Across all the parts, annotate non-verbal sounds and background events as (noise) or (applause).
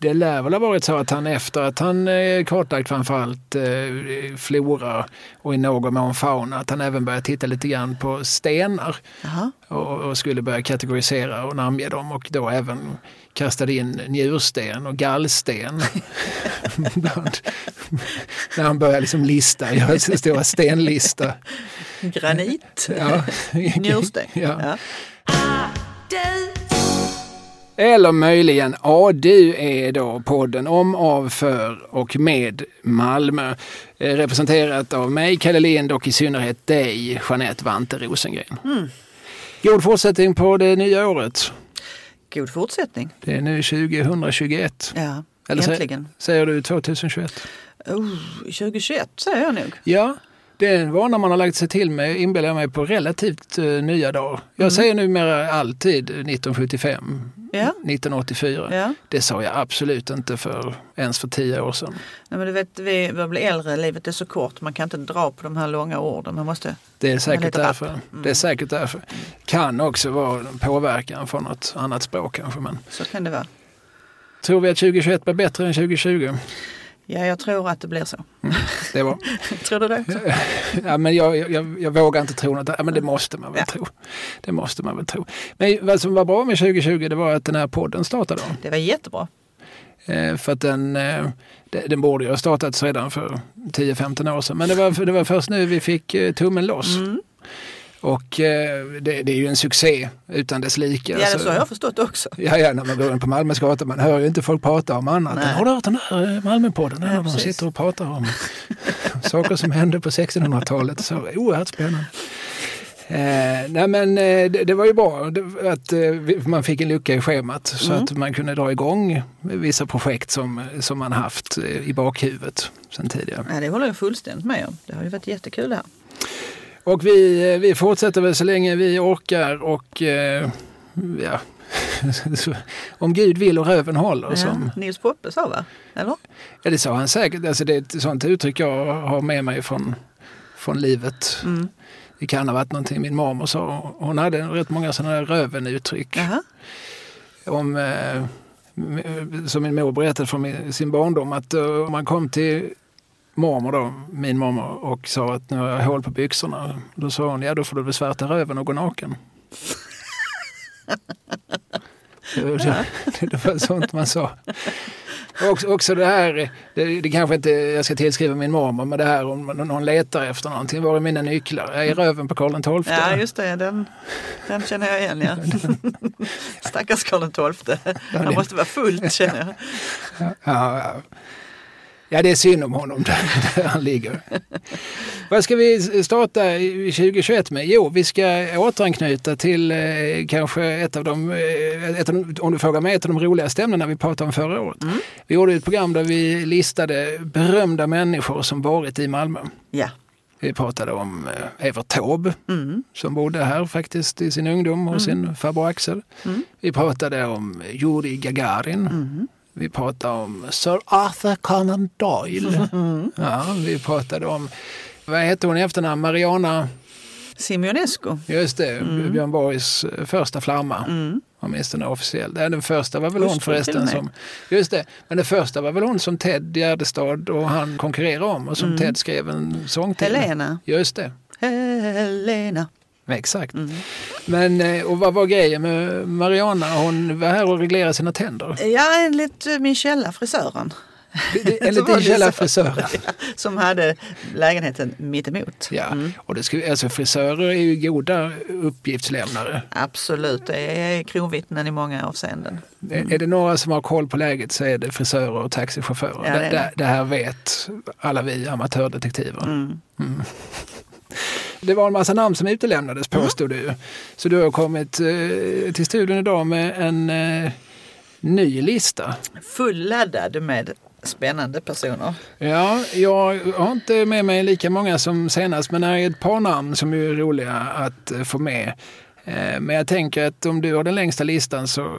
Det lär väl ha varit så att han efter att han eh, kartlagt framförallt eh, flora och i någon mån fauna, att han även började titta lite grann på stenar och, och skulle börja kategorisera och namnge dem och då även kastade in njursten och gallsten. (laughs) Bland, när han började liksom lista, göra sin stora stenlista. Granit. Ja. (laughs) Njursten. Ja. Ja. Eller möjligen Ja du är då podden om, av, för och med Malmö. Eh, Representerat av mig, Kalle Lind och i synnerhet dig, Jeanette Vante Rosengren. God fortsättning på det nya året. God fortsättning. Det är nu 2021. Ja, Eller äntligen. Säger du 2021? Oh, 2021 säger jag nog. Ja, det är en vana man har lagt sig till med, inbillar jag mig, på relativt eh, nya dagar. Jag Mm. säger numera alltid 1975, Ja. 1984. Ja. Det sa jag absolut inte för ens för tio år sedan. Nej, men du vet, vi börjar bli äldre, livet är så kort, man kan inte dra på de här långa orden. Man måste... Det är säkert därför. Det är säkert därför. Kan också vara påverkan från något annat språk kanske. Men Så kan det vara. tror vi att 2021 blir bättre än 2020? Ja, jag tror att det blir så. Det var. (laughs) Tror du det? också? Ja, men jag, jag, jag vågar inte tro något. Ja, men det måste man väl Ja. tro. Det måste man väl tro. Men vad som var bra med 2020 det var att den här podden startade. Det var jättebra. Eh, för att den, eh, de- den borde ju ha startats redan för 10-15 år sedan. Men det var, det var först nu vi fick eh, tummen loss. Mm. Och eh, det, det är ju en succé utan dess like. Ja, det Alltså, så har jag förstått också. Ja, ja, när man går in på Malmös gata, man hör ju inte folk prata om annat. Har du hört den där eh, Malmöpodden? Ja, Ja, de sitter och pratar om (laughs) saker som hände på 1600-talet. Så oerhört spännande. Eh, nej men eh, det, det var ju bra det, att eh, man fick en lucka i schemat så Mm. att man kunde dra igång vissa projekt som, som man haft eh, i bakhuvudet sedan tidigare. Ja, det håller jag fullständigt med om. Det har ju varit jättekul det här. Och vi, eh, vi fortsätter väl så länge vi orkar och eh, ja, (laughs) om Gud vill och röven håller. Som, Ja, Nils Poppe sa va? Eller? Ja, det sa han säkert. Alltså, det är ett sånt uttryck jag har med mig från, från livet. Mm. Det kan ha varit någonting min mormor sa. Hon hade rätt många sådana där röven-uttryck. Jaha. Om, eh, som min mor berättade från sin barndom. Att eh, om man kom till mormor då, min mormor, och sa att nu har jag hål på byxorna. Då sa hon, ja då får du väl svärta röven och gå naken. (laughs) det, det, var sånt man sa. Också, också det här, det, det kanske inte jag ska tillskriva min mormor, men det här om någon letar efter någonting. Var är mina nycklar? Jag är röven på Karl XII. Ja, just det. Den, den känner jag igen. Ja. (laughs) Stackars Karl XII. Han måste vara fullt känner jag. Ja, ja. Ja, det är synd om honom (laughs) där, där han ligger. Vad ska vi starta i 2021 med? Jo, vi ska återanknyta till eh, kanske ett av de, eh, ett av de, om du frågar mig, ett av de roligaste ämnena vi pratade om förra året. Vi gjorde ett program där vi listade berömda människor som varit i Malmö. Ja. Vi pratade om eh, Evert Taube Mm. som bodde här faktiskt i sin ungdom hos sin farbror Axel. Mm. Vi pratade om Yuri Gagarin. Mm. Vi pratade om Sir Arthur Conan Doyle. Mm. (laughs) Ja, vi pratade om, vad heter hon i efternamn? Mariana, Simeonescu. just det, Björn Borgs eh, första flamma. Mm. Åtminstone officiellt. Den första var väl hon förresten som... Just det, men den första var väl hon som Ted Gärdestad och han konkurrerade om och som Mm. Ted skrev en sång till. Helena. Just det. Helena. Exakt. Mm. Men, eh, och vad var grejen med Mariana? Hon var här och reglerade sina tänder. Ja, enligt eh, min källa, frisören. (laughs) Enligt din källa frisören. (laughs) Som hade lägenheten mittemot. Ja, Mm. och det skulle, alltså frisörer är ju goda uppgiftslämnare. Absolut, det är kronvittnen i många avseenden. Är- Är det några som har koll på läget så är det frisörer och taxichaufförer. Ja, det det, det. det här vet alla vi amatördetektiver. Mm. Det var en massa namn som utelämnades påstod du. Så du har kommit eh, till studion idag med en eh, ny lista. Fulladdad med spännande personer. Ja, jag har inte med mig lika många som senast men det är ett par namn som är roliga att eh, få med. Eh, Men jag tänker att om du har den längsta listan så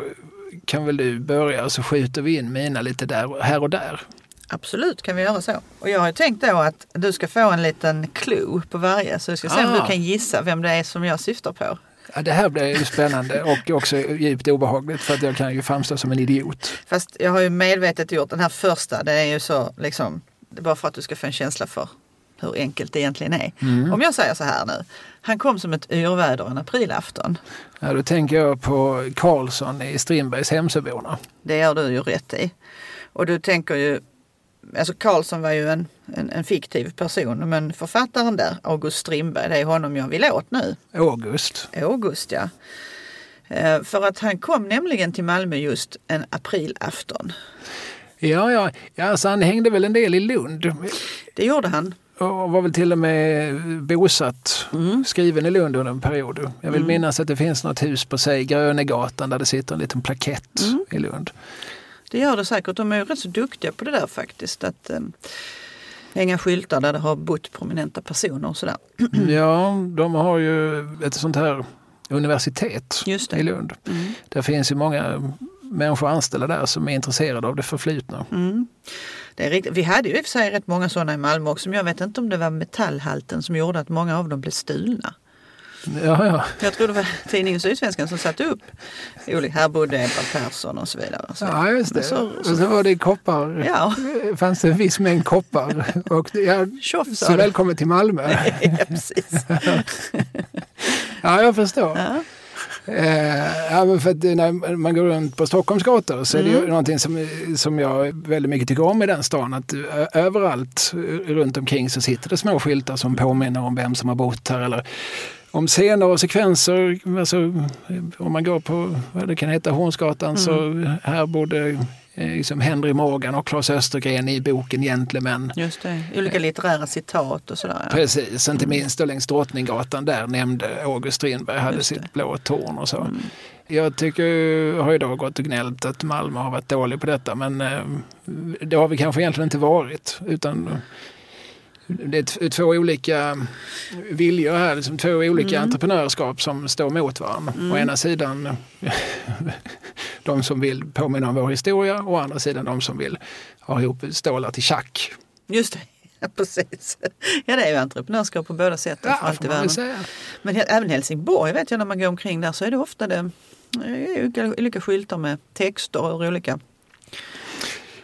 kan väl du börja så skjuter vi in mina lite där, här och där. Absolut kan vi göra så. Och jag har ju tänkt då att du ska få en liten clue på varje så jag ska se om Ah. du kan gissa vem det är som jag syftar på. Ja, det här blir ju spännande och också djupt obehagligt för att jag kan ju framstå som en idiot. Fast jag har ju medvetet gjort den här första, det är ju så liksom, det är bara för att du ska få en känsla för hur enkelt det egentligen är. Mm. Om jag säger så här nu, han kom som ett yrväder en aprilafton. Ja, då tänker jag på Karlsson i Strindbergs Hemsöborna. Det gör du ju rätt i. Och du tänker ju, alltså Karlsson var ju en, en, en fiktiv person men författaren där, August Strindberg, det är honom jag vill åt nu. August. August ja. Eh, För att han kom nämligen till Malmö just en aprilafton. Ja, ja, ja alltså han hängde väl en del i Lund Det gjorde han. och var väl till och med bosatt, skriven i Lund under en period. Jag vill minnas att det finns något hus på sig, Grönegatan, där det sitter en liten plakett i Lund. Det gör det säkert. De är ju rätt så duktiga på det där faktiskt. Att eh, hänga skyltar där det har bott prominenta personer och sådär. (clears throat) Ja, de har ju ett sånt här universitet det. i Lund. Mm. Där finns ju många människor anställda där som är intresserade av det förflutna. Mm. Det är riktigt. Vi hade ju i och för sig rätt många sådana i Malmö också. Men jag vet inte om det var metallhalten som gjorde att många av dem blev stulna. Ja, ja. Jag tror det var tidningen Sydsvenskan som satte upp. olika- Här bodde Edvard Persson och så vidare. Så, ja just det. Men så- och så var det koppar. Ja, fanns det en viss mängd koppar. Och ja, tjoff så välkommen till Malmö. (laughs) ja, precis. (laughs) Ja, jag förstår. Ja. Eh, ja, men för att när man går runt på Stockholms gator så är det ju Mm. någonting som, som jag väldigt mycket tycker om i den stan. Att ö- överallt eh, runt omkring så sitter det små skyltar som påminner om vem som har bott här. Eller om scener och sekvenser. Alltså, eh, om man går på vad det kan heta Hornsgatan så Mm. här bodde eh, liksom Henry Morgan och Claes Östergren i boken Gentlemen. Just det. Olika litterära citat och sådär. Ja. Precis, inte minst då längs Drottninggatan där nämnde August Strindberg hade. Mm. sitt blå torn och så. Jag tycker, jag har idag gått och gnällt att Malmö har varit dålig på detta men eh, det har vi kanske egentligen inte varit utan eh, det är två olika viljor här, liksom två olika Mm. entreprenörskap som står mot varandra. Å ena sidan (laughs) de som vill påminna om vår historia och å andra sidan de som vill ha ihop stålar till tjack. Just det. (laughs) Ja, precis. Ja, det är ju entreprenörskap på båda sätten. Ja, allt i världen. Men även Helsingborg vet jag när man går omkring där så är det ofta det är olika, olika skyltar med texter och olika.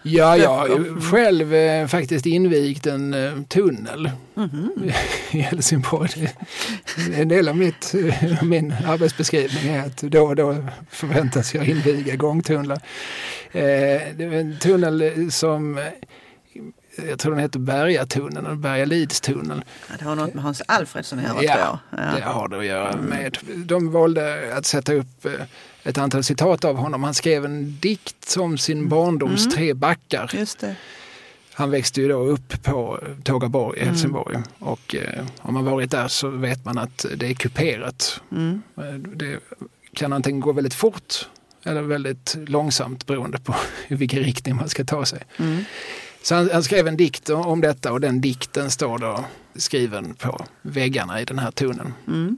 Ja, jag har ju själv eh, faktiskt invigt en eh, tunnel Mhm. (laughs) i Helsingborg. En del av mitt, eh, min arbetsbeskrivning är att då och då förväntas jag inviga gångtunnlar. Eh, det är en tunnel som, jag tror den heter Bergatunneln, eller Bergalidstunneln. Ja, det har något med Hans Alfredsson att göra Ja, tror jag. Det har det att göra med. De valde att sätta upp eh, ett antal citat av honom. Han skrev en dikt om sin barndoms tre backar. Just det. Han växte ju då upp på Tågaborg i Helsingborg och eh, om man varit där så vet man att det är kuperat. Mm. Eh, Det kan antingen gå väldigt fort eller väldigt långsamt beroende på i vilken riktning man ska ta sig. Mm. Så han, han skrev en dikt om detta och den dikten står då skriven på väggarna i den här tunneln. Mm.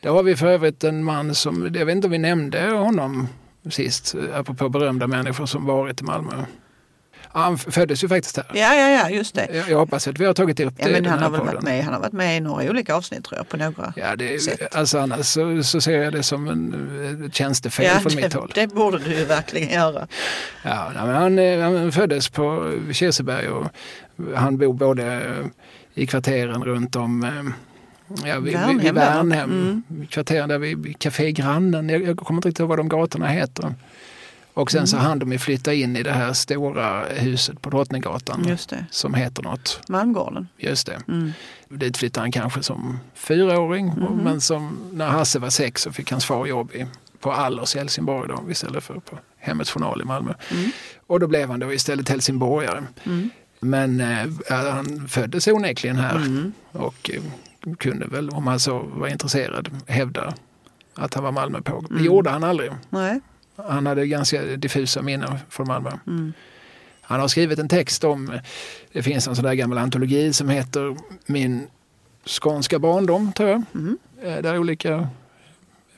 Där har vi för övrigt en man som, jag vet inte om vi nämnde honom sist, apropå berömda människor som varit i Malmö. Han föddes ju faktiskt här. Ja, ja, ja, just det. Jag, jag hoppas att vi har tagit upp det Ja, men han har väl podden. varit med, han har varit med i några olika avsnitt tror jag på några. Ja, det, sätt. alltså annars så, så ser jag det som en, ett tjänstefel Ja, från mitt det, håll. det borde du ju verkligen göra. Ja, men han, eh, han föddes på Kirseberg och han bor både eh, i kvarteren runt om eh, Ja, vid, Värnhem, där, va? Värnhem, Mm. kvarteren där vid Café Grannen. Jag, jag kommer inte riktigt ihåg vad de gatorna heter. Och sen Mm. så hann de ju flytta in i det här stora huset på Drottninggatan som heter något. Malmgården. Just det. Mm. Dit flyttade han kanske som fyraåring. Mhm. Men som, när Hasse var sex så fick hans far jobb i, på Allers i Helsingborg då, istället för på Hemmets Journal i Malmö. Mm. Och då blev han då istället helsingborgare. Mm. Men eh, han föddes onekligen här Mm. och eh, kunde väl, om han så var intresserad, hävda att han var Malmöpåg. Det Mm. gjorde han aldrig. Nej. Han hade ganska diffusa minnen från Malmö. Mm. Han har skrivit en text om, det finns en sån där gammal antologi som heter Min skånska barndom, tror jag. Mm. Eh, Där olika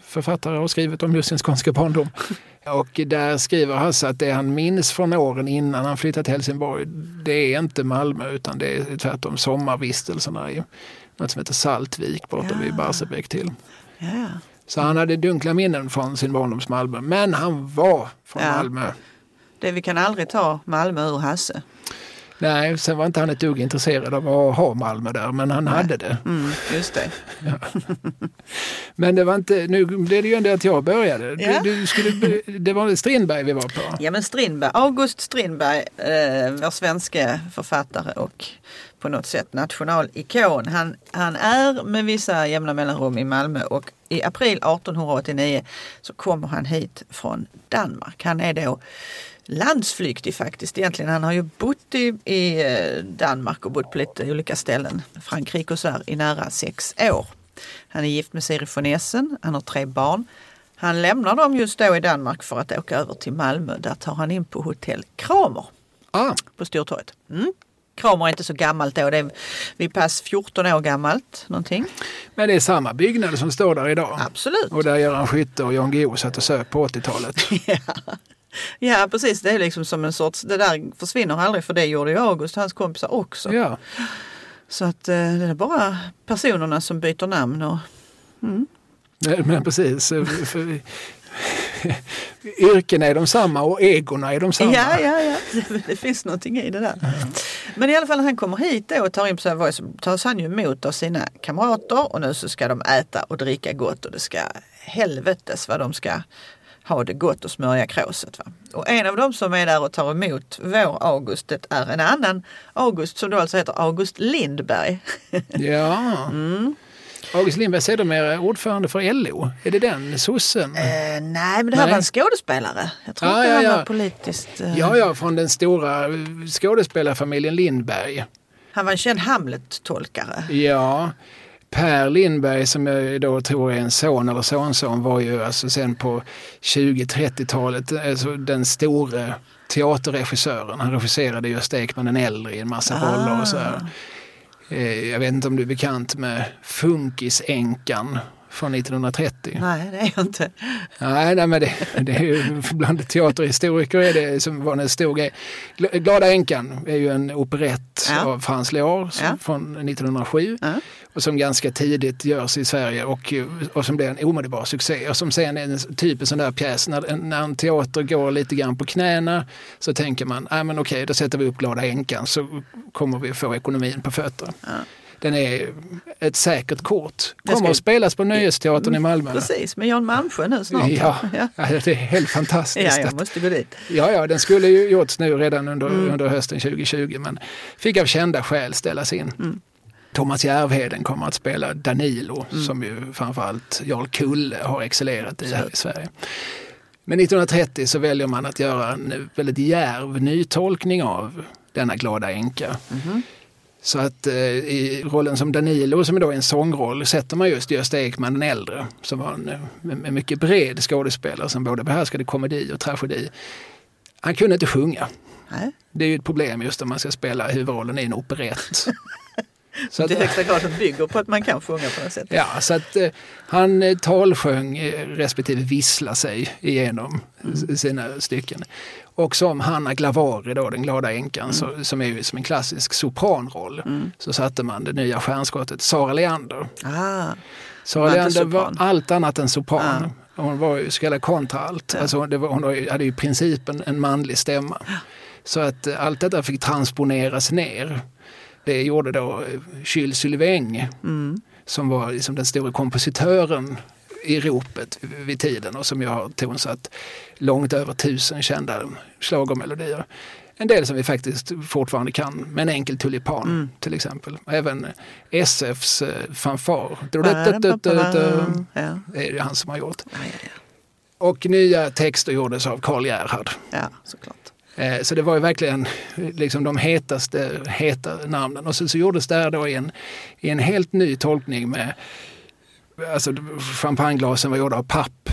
författare har skrivit om just sin skånska barndom. (laughs) Och där skriver Hasse att det han minns från åren innan han flyttade till Helsingborg, det är inte Malmö utan det är tvärtom sommarvistelserna i något som heter Saltvik borta Ja. vid Barsebäck till. Ja. Så han hade dunkla minnen från sin barndoms Malmö. Men han var från Ja. Malmö. Det vi kan aldrig ta Malmö ur Hasse. Nej, sen var inte han ett dugg intresserad av att ha Malmö där, men han hade det. Mm, just det. Men det var inte, nu blev det ju ändå att jag började. Ja. Du, du skulle, det var Strindberg vi var på. Ja men Strindberg, August Strindberg, eh, vår svenska författare och på något sätt nationalikon. Han, han är med vissa jämna mellanrum i Malmö och i april 1889 så kommer han hit från Danmark. Han är då landsflyktig faktiskt egentligen. Han har ju bott i, i eh, Danmark och bott på lite olika ställen, Frankrike och så här, i nära sex år. Han är gift med Siri von Essen, han har tre barn. Han lämnar dem just då i Danmark för att åka över till Malmö. Där tar han in på hotell Kramer Ah, på Stortorget. Mm. Kramer är inte så gammalt då, det är vid pass 14 år gammalt någonting. men det är samma byggnad som står där idag. Absolut. Och där Göran Skytte och Jan Guillou satt och söp på 80-talet. (laughs) Ja precis, det är liksom som en sorts, det där försvinner aldrig för det gjorde ju August och hans kompisar också. Ja. Så att eh, det är bara personerna som byter namn och Men men precis. (laughs) Yrkena är de samma och egorna är de samma. Ja, ja, ja. (laughs) Det finns någonting i det där. Men i alla fall när han kommer hit då och tar in på Savoy så tas han ju emot av sina kamrater och nu så ska de äta och dricka gott och det ska helvetes vad de ska ha det gott och smörja kråset. Va? Och en av dem som är där och tar emot vår August det är en annan August som då alltså heter August Lindberg. (laughs) Ja. Mm. August Lindberg sedermera ordförande för LO. Är det den sossen? Eh, nej men det här Nej. var en skådespelare. Jag tror Ah, inte ja, han ja. var politiskt... eh, Ja, ja, från den stora skådespelarfamiljen Lindberg. Han var en känd Hamlet-tolkare. Ja, Per Lindberg som jag då tror är en son eller sonson var ju alltså sen på 20-30-talet alltså den store teaterregissören. Han regisserade Gösta Ekman den äldre i en massa Ah. roller och så här. Eh, jag vet inte om du är bekant med Funkisänkan från 1930? Nej det är jag inte. Nej, nej men det, det är ju bland teaterhistoriker är det som var en stor grej. Gl- Glada änkan är ju en operett Ja. av Frans Lear som- Ja. från 1907 Ja. och som ganska tidigt görs i Sverige och, och som blir en omedelbar succé. Och som sen är en typ en sån där pjäs, när, när en teater går lite grann på knäna så tänker man, ah, men okej då sätter vi upp Glada änkan så kommer vi få ekonomin på fötter. Den är ett säkert kort. Kommer ska- att spelas på Nöjesteatern i Malmö. Precis, med Jan Malmsjö nu snart. Ja, ja. det är helt fantastiskt. Ja, jag måste gå dit. Ja, ja, den skulle ju gjorts nu redan under, Mm. under hösten 2020 men fick av kända skäl ställas in. Mm. Thomas Järvheden kommer att spela Danilo Mm. som ju framförallt Jarl Kulle har excellerat i här i Sverige. Men 1930 så väljer man att göra en väldigt djärv nytolkning av denna glada änka. Mhm. Så att eh, i rollen som Danilo, som då är en sångroll, sätter man just Gösta Ekman den äldre, som var en, en, en mycket bred skådespelare som både behärskade komedi och tragedi. Han kunde inte sjunga. Nej. Det är ju ett problem just om man ska spela huvudrollen i en operett. (laughs) Så att, Det högsta graden bygger på att man kan sjunga på något sätt. ja, så att eh, han eh, talsjöng eh, respektive vissla sig igenom s- sina stycken. Och som Hanna Glavari, då, den glada änkan, så, som är ju som en klassisk sopranroll, så satte man det nya stjärnskottet Sara Leander. Ah, Sara Leander var allt annat än sopran. Hon var ju så kallad kontraalt. Ja. Alltså det var, hon hade ju i princip en, en manlig stämma. Så att eh, allt detta fick transponeras ner. Det gjorde då eh, Jules Sylvain mm. som var liksom den stora kompositören i ropet vid tiden och som jag har tonsatt långt över tusen kända schlagermelodier. En del som vi faktiskt fortfarande kan, med en enkel tulipan Mm. till exempel. Även SFs eh, fanfar. Det är det han som har gjort. Och nya texter gjordes av Karl Gerhard. ja, såklart. Eh, Så det var ju verkligen liksom de hetaste heta namnen. Och så, så gjordes det här då i en, i en helt ny tolkning med Alltså champagneglasen var gjorda av papp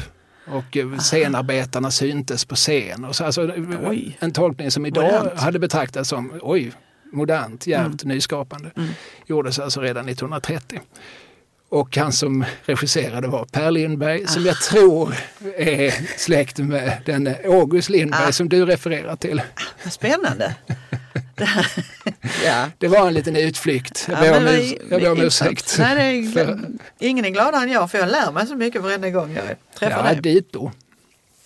och eh, scenarbetarna syntes på scen. Och så, alltså, Oj. en tolkning som idag Modernt. hade betraktats som oj, modernt, djärvt, nyskapande. Gjordes alltså redan 1930. Och han som regisserade var Per Lindberg som jag tror är släkt med den August Lindberg Ah. som du refererar till. Vad spännande. (laughs) Det (laughs) Ja. Det var en liten utflykt. Jag Ja, ber om, jag ber ursäkt. Nej, är, ingen är gladare än jag för jag lär mig så mycket varenda gång jag träffar Ja, dig. dito.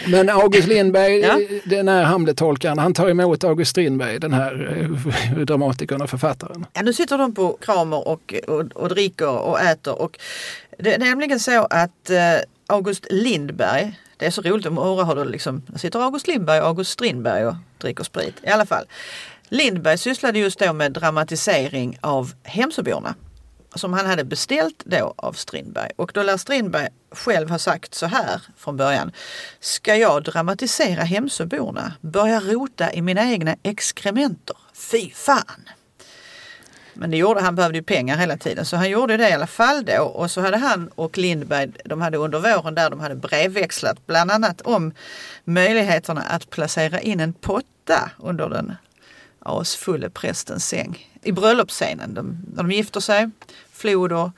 Men August Lindberg, Ja. den här Hamlet-tolkaren, han tar emot August Strindberg, den här eh, dramatikern och författaren. Ja, nu sitter de på Kramer och, och, och dricker och äter. Och det är nämligen så att eh, August Lindberg, det är så roligt om Åre har du liksom, där sitter August Lindberg och August Strindberg och dricker sprit. I alla fall. Lindberg sysslade just då med dramatisering av Hemsöborna. Som han hade beställt då av Strindberg. Och då lär Strindberg själv ha sagt så här från början. Ska jag dramatisera Hemsöborna? Börja rota i mina egna exkrementer? Fy fan! Men det gjorde, han behövde ju pengar hela tiden så han gjorde det i alla fall då och så hade han och Lindberg, de hade under våren där de hade brevväxlat bland annat om möjligheterna att placera in en potta under den asfulle prästens säng. I bröllopsscenen, de, när de gifter sig, Flod och,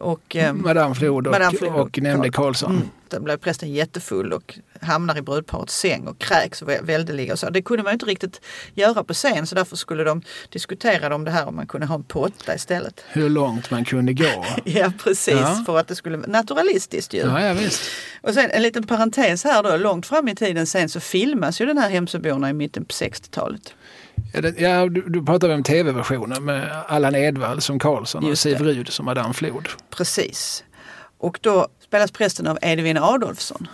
och ehm, Madame Flod och, Madame Flod och nämnde Karl- Karlsson. Mm. Då blev prästen jättefull och hamnar i brudparets säng och kräks och vä- väldeliga och så. Det kunde man inte riktigt göra på scen så därför skulle de diskutera om det här om man kunde ha en potta istället. Hur långt man kunde gå. (laughs) Ja precis, Ja. för att det skulle naturalistiskt ju. Ja, ja visst. Och sen en liten parentes här då, långt fram i tiden sen så filmas ju den här Hemsöborna i mitten på 60-talet. Ja, det, ja, du, du pratade om tv-versionen med Allan Edwall som Karlsson och Siv det. Rud som Madame Flod. Precis. Och då spelas prästen av Edvin Adolfsson.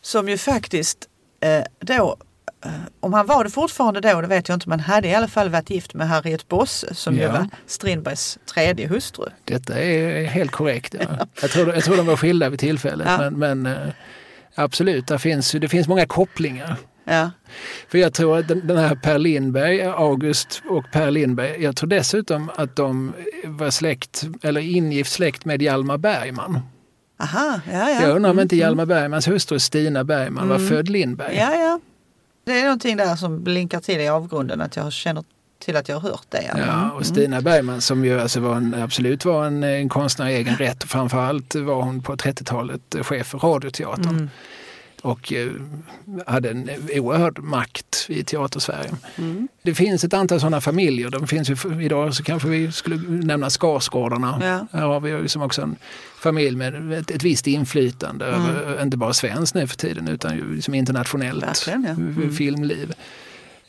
Som ju faktiskt eh, då, eh, om han var det fortfarande då, det vet jag inte, men hade i alla fall varit gift med Harriet Bosse som ju Ja. var Strindbergs tredje hustru. Detta är helt korrekt. Ja. (laughs) Jag, tror, jag tror de var skilda vid tillfället. Ja. Men, men eh, absolut, där finns, det finns många kopplingar. Ja, För jag tror att den, här Per Lindberg, August och Per Lindberg, jag tror dessutom att de var släkt, eller ingift släkt med Hjalmar Bergman. aha, ja ja. Jag undrar om inte Mm, Hjalmar Bergmans hustru Stina Bergman var född Lindberg. Ja, ja. Det är någonting där som blinkar till i avgrunden att jag känner till att jag har hört det. Ja, och Stina Bergman som ju alltså var en, absolut var en, en konstnär i egen rätt och framförallt var hon på 30-talet chef för Radioteatern. Mm. Och eh, hade en oerhörd makt i teatersverige. Mm. Det finns ett antal sådana familjer. De finns ju, idag så kanske vi skulle nämna Skarsgårdarna. Ja. Här har vi liksom också en familj med ett, ett visst inflytande Mm. över, inte bara svenskt nu för tiden utan ju liksom internationellt Verkligen, ja. Mm. filmliv.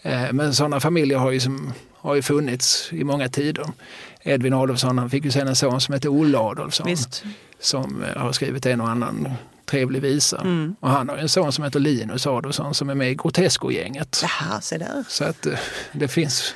Eh, Men sådana familjer har ju, som, har ju funnits i många tider. Edvin Adolfsson han fick ju sen en son som hette Olle Adolfsson Visst. som eh, har skrivit en och annan trevlig visa. Mm. Och han har en son som heter Linus Adolfsson som är med i Grotesco-gänget. Jaha, se där. Så att eh, det finns,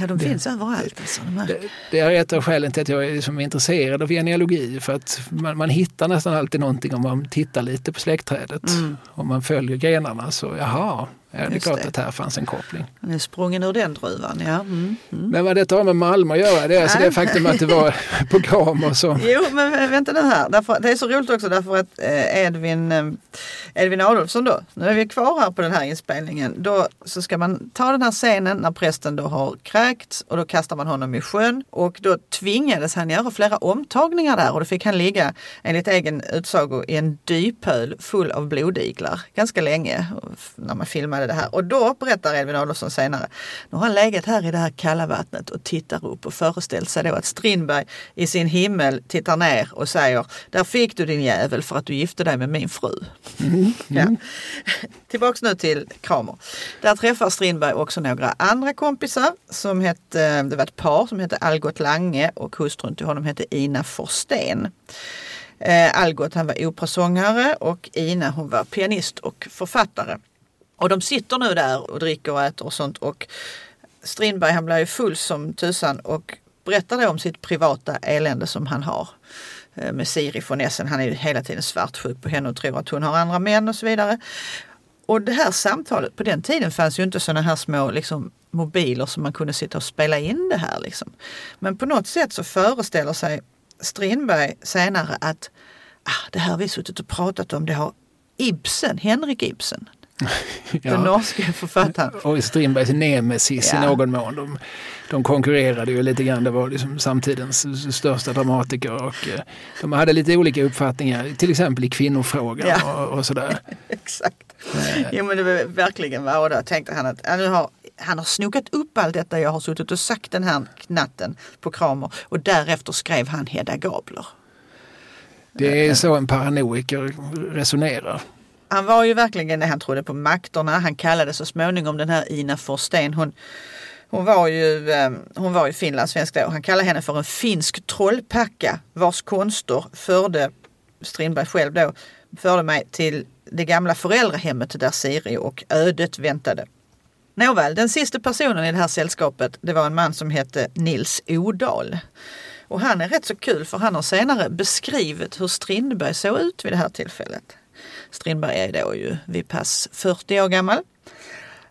Ja, de finns överallt. Alltså, de det, det är ett av skälen till att jag är liksom intresserad av genealogi. För att man, man hittar nästan alltid någonting om man tittar lite på släktträdet. Mm. Om man följer grenarna så jaha, ja, det är Just klart det. att här fanns en koppling. Han är sprungen ur den druvan, ja. Mm. Mm. Men vad detta har med Malmö att göra, det är alltså det faktum att det var (laughs) program och så. Jo, men vä- vänta nu här. Därför, det är så roligt också därför att eh, Edvin, eh, Edvin Adolfsson då, nu är vi kvar här på den här inspelningen, då så ska man ta den här scenen när prästen då har kräkts och då kastar man honom i sjön och då tvingades han göra flera omtagningar där och då fick han ligga enligt egen utsago i en dyphöl full av blodiglar ganska länge när man filmade det här. Och då berättar Edvin Adolfsson senare, nu har han legat här i det här kalla vattnet och tittar upp och föreställt sig då att Strindberg i sin himmel tittar ner och säger, där fick du din jävel för att du gifte dig med min fru. Ja. Tillbaks nu till Kramer. Där träffar Strindberg också några andra kompisar som hette, det var ett par som hette Algot Lange och hustrun till honom hette Ina Forsten. Eh, Algot han var operasångare och Ina hon var pianist och författare. Och de sitter nu där och dricker och äter och sånt och Strindberg han blir ju full som tusan och berättar då om sitt privata elände som han har eh, med Siri från Essen. Han är ju hela tiden svartsjuk på henne och tror att hon har andra män och så vidare. Och det här samtalet, på den tiden fanns ju inte sådana här små liksom, mobiler som man kunde sitta och spela in det här. Liksom. Men på något sätt så föreställer sig Strindberg senare att ah, det här vi suttit och pratat om det har Ibsen, Henrik Ibsen, (laughs) den Ja. norske författaren. (laughs) Och Strindbergs nemesis Ja. i någon mån. De, de konkurrerade ju lite grann. Det var liksom samtidens största dramatiker och eh, de hade lite olika uppfattningar, till exempel i kvinnofrågan Ja. och, och sådär. (laughs) Exakt. Jo men det var verkligen var och då tänkte han att nu har han har snokat upp allt detta jag har suttit och sagt den här natten på Kramer och därefter skrev han Hedda Gabler. Det är så en paranoiker resonerar. Han var ju verkligen, det. han trodde på makterna. Han kallade så småningom den här Ina Forsten, hon, hon var ju, ehm, hon var ju finlandssvensk då. Han kallade henne för en finsk trollpacka vars konster förde Strindberg själv då, förde mig till det gamla föräldrahemmet där Siri och ödet väntade. Nåväl, den sista personen i det här sällskapet det var en man som hette Nils Odal. Och han är rätt så kul för han har senare beskrivit hur Strindberg såg ut vid det här tillfället. Strindberg är då ju vid pass 40 år gammal.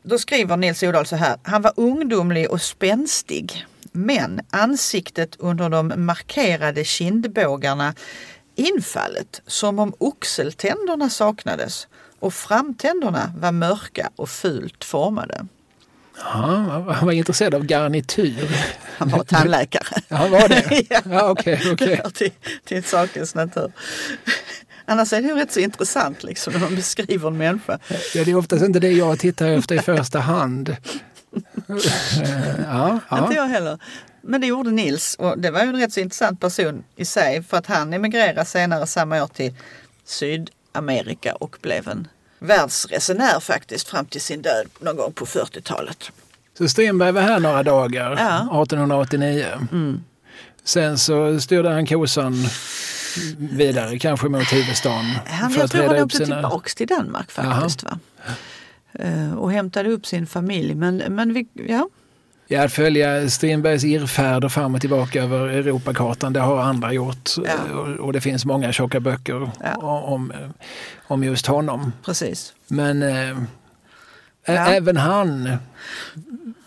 Då skriver Nils Odal så här. Han var ungdomlig och spänstig. Men ansiktet under de markerade kindbågarna infallet som om oxeltänderna saknades och framtänderna var mörka och fult formade. Ja, han var intresserad av garnityr. Han var tandläkare. Ja, var det? (laughs) Ja, okej. Okay, okay. till, till sakens natur. Annars är det ju rätt så intressant liksom, när man beskriver en människa. Ja, det är oftast inte det jag tittar efter i första hand. ja, ja. Inte jag heller. Men det gjorde Nils och det var ju en rätt så intressant person i sig för att han emigrerade senare samma år till Sydamerika och blev en världsresenär faktiskt fram till sin död någon gång på 40-talet. Så Strindberg var här några dagar ja. 1889. Mm. Sen så styrde han kosan vidare, kanske mot huvudstaden. Han, för jag tror han åkte sina... tillbaks till Danmark faktiskt. Va? Uh, och hämtade upp sin familj. Men, men vi, ja. Ja, att följa Strindbergs irrfärder fram och tillbaka över Europakartan, det har andra gjort. Ja. Och, det finns många tjocka böcker ja. om, om just honom. Precis. Men eh, ja. även han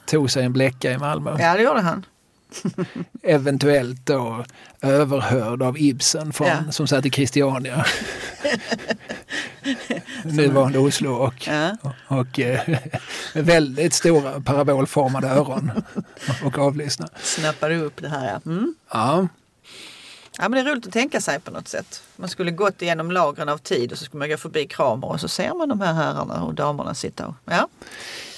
tog sig en bläcka i Malmö. Ja, det gjorde han. (laughs) Eventuellt då överhörd av Ibsen från, ja. som satt i Christiania. (laughs) Nuvarande Oslo och, ja. och, och eh, med (laughs) väldigt stora parabolformade öron och avlyssna. Snappade upp det här ja. Mm. ja. Ja men det är roligt att tänka sig på något sätt. Man skulle gått igenom lagren av tid och så skulle man gå förbi Kramer och så ser man de här herrarna och damerna sitta och, ja.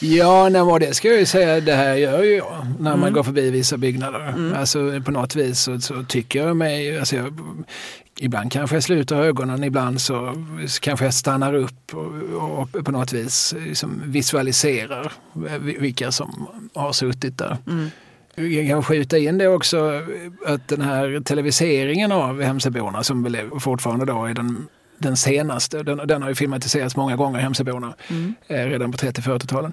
Ja, nej, det ska jag ju säga, det här gör ju jag när man mm. går förbi vissa byggnader. Mm. Alltså på något vis så, så tycker jag mig, alltså jag, ibland kanske jag sluter ögonen, ibland så, så kanske jag stannar upp och, och på något vis liksom visualiserar vilka som har suttit där. Mm. Vi kan skjuta in det också att den här televiseringen av Hemsöborna som väl fortfarande då är den, den senaste, den, den har ju filmatiserats många gånger, Hemsöborna, mm. Eh, redan på 30-40-talen.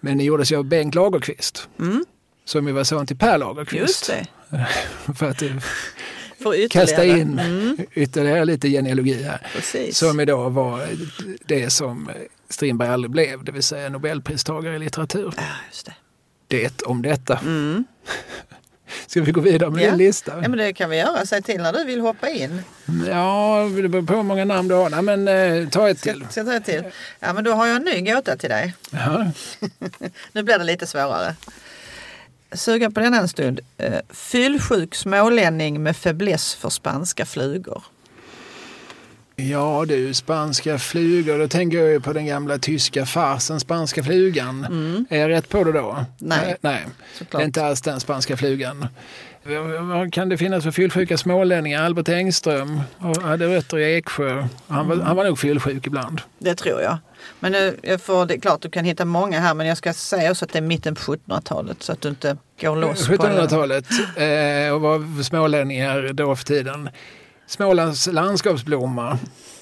Men det gjordes ju av Bengt Lagerqvist. Mm. Som ju var son till Per Lagerqvist. (laughs) För att (laughs) För kasta in mm. ytterligare lite genealogi här. Precis. Som idag var det som Strindberg aldrig blev, det vill säga nobelpristagare i litteratur. Ja, just det det om detta. Mm. (laughs) Ska vi gå vidare med ja. din lista? Ja men det kan vi göra. Säg till när du vill hoppa in. Ja, det beror på hur många namn du har. Nej, men eh, ta ett till. Ska, ska ta ett till? Ja men då har jag en ny gåta till dig. Ja. (laughs) nu blir det lite svårare. Suga på den en stund. Eh, fyllsjuk smålänning med fäbless för spanska flugor. Ja du, spanska flugor, då tänker jag ju på den gamla tyska farsen Spanska flugan. Mm. Är jag rätt på det då? Nej, Nej. det är inte alls den spanska flugan. Vad kan det finnas för fyllsjuka smålänningar? Albert Engström hade rötter i Eksjö. Han var, mm. han var nog fyllsjuk ibland. Det tror jag. Men nu, jag får, det är klart du kan hitta många här men jag ska säga också att det är mitten på 1700-talet så att du inte går loss 1700-talet eh, och var smålänningar då för tiden. Smålands landskapsblomma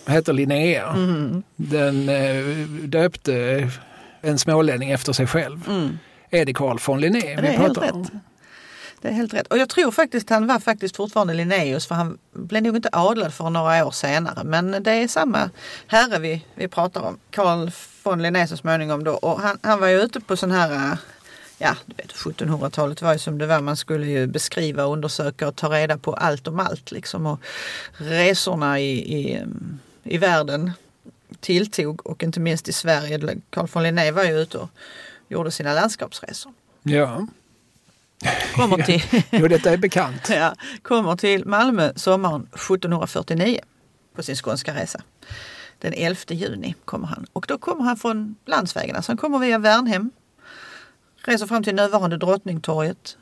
heter Linnea. Mm. Den eh, döpte en smålänning efter sig själv. Mm. Är det Carl von Linné vi det är pratar helt om? Rätt. Det är helt rätt. Och jag tror faktiskt han var faktiskt fortfarande Linnaeus för han blev nog inte adlad för några år senare. Men det är samma herre vi, vi pratar om. Carl von Linné så småningom då. Och han, han var ju ute på sån här ja, du vet 1700-talet var ju som det var. Man skulle ju beskriva, undersöka och ta reda på allt om allt liksom. Och resorna i, i, i världen tilltog och inte minst i Sverige. Carl von Linné var ju ute och gjorde sina landskapsresor. Ja. Kommer till, (laughs) jo, detta är bekant. (laughs) ja, kommer till Malmö sommaren 1749 på sin skånska resa. Den 11 juni kommer han och då kommer han från landsvägen, alltså han kommer via Värnhem reser fram till nuvarande Drottningtorget.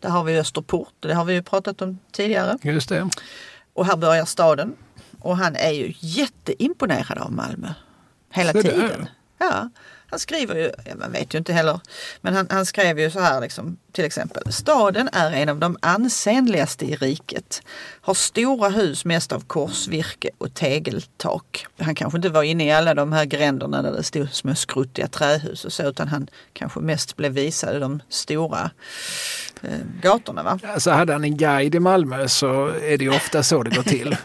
Där har vi Österport, det har vi ju pratat om tidigare. Just det. Och här börjar staden. Och han är ju jätteimponerad av Malmö. Hela Så tiden. Ja, han skriver ju, man vet ju inte heller, men han, han skrev ju så här liksom, till exempel. Staden är en av de ansenligaste i riket. Har stora hus mest av korsvirke och tegeltak. Han kanske inte var inne i alla de här gränderna där det stod små skruttiga trähus och så, utan han kanske mest blev visad de stora eh, gatorna. Va? Alltså hade han en guide i Malmö så är det ju ofta så det går till.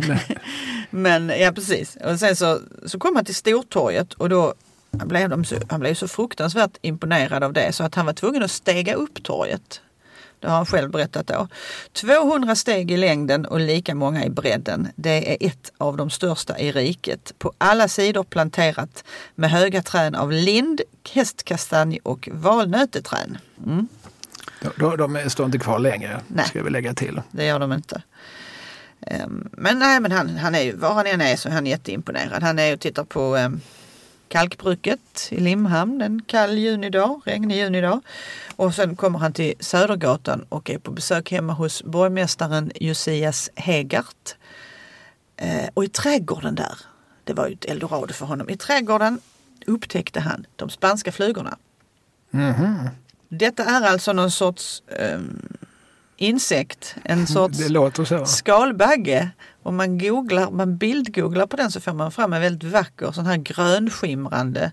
(laughs) Men ja precis. Och sen så, så kom han till Stortorget och då blev de han blev så fruktansvärt imponerad av det så att han var tvungen att stega upp torget. Det har han själv berättat då. 200 steg i längden och lika många i bredden. Det är ett av de största i riket. På alla sidor planterat med höga träd av lind, hästkastanj och valnöteträn. Mm, De, de står inte kvar längre, Nej. ska vi lägga till. det gör de inte. Ehm, Men nej, men han, han är ju, var han än är så är han jätteimponerad. Han är och tittar på um, kalkbruket i Limhamn en kall junidag, regnig junidag. Och sen kommer han till Södergatan och är på besök hemma hos borgmästaren Josias Hegart. Eh, och i trädgården där, det var ju ett eldorado för honom, i trädgården upptäckte han de spanska flugorna. Mhm. Detta är alltså någon sorts ehm, insekt, en (laughs) sorts skalbagge. Om man googlar, man bildgooglar på den så får man fram en väldigt vacker sån här grönskimrande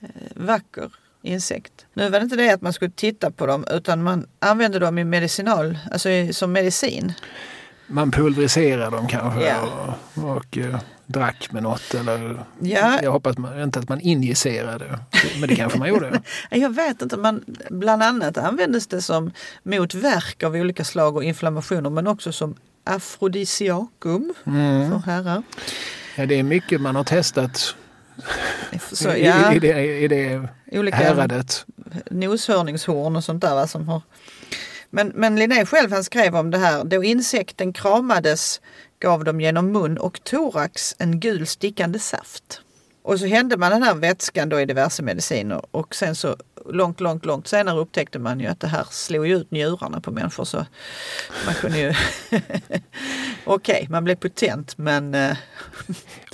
eh, vacker insekt. Nu var det inte det att man skulle titta på dem utan man använde dem i medicinal, alltså som medicin. Man pulveriserar dem kanske Ja. och, och eh, drack med något. Eller, Ja. Jag hoppas man, inte att man injicerade, men det kanske man gjorde. (laughs) Jag vet inte, man, bland annat användes det som mot värk av olika slag och inflammationer men också som afrodisiakum Mm. för herrar. Ja, det är mycket man har testat Så, ja, i, i, det, i det olika häradet. noshörningshorn och sånt där. Va, som har... men, men Linné själv han skrev om det här. Då insekten kramades gav de genom mun och thorax en gul stickande saft. Och så hände man den här vätskan då i diverse mediciner och sen så långt, långt, långt senare upptäckte man ju att det här slog ju ut njurarna på människor så man kunde ju... (laughs) Okej, man blev potent men eh,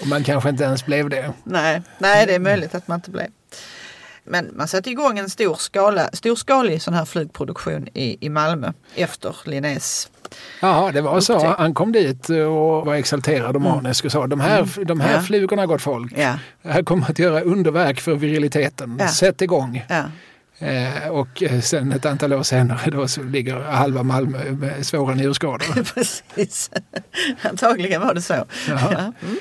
Och man kanske inte ens blev det. Nej, nej, det är möjligt att man inte blev. Men man satte igång en stor skala, storskalig sån här flygproduktion i, i Malmö efter Linnés. Jaha, det var så. Han kom dit och var exalterad och manisk och sa de här, de här Mm. Ja. flugorna gott folk, Ja, här kommer att göra underverk för viriliteten. Ja. Sätt igång. ja, Eh, och eh, sen ett antal år senare då så ligger halva Malmö med svåra njurskador. (laughs) precis. Antagligen var det så. Ja. Mm.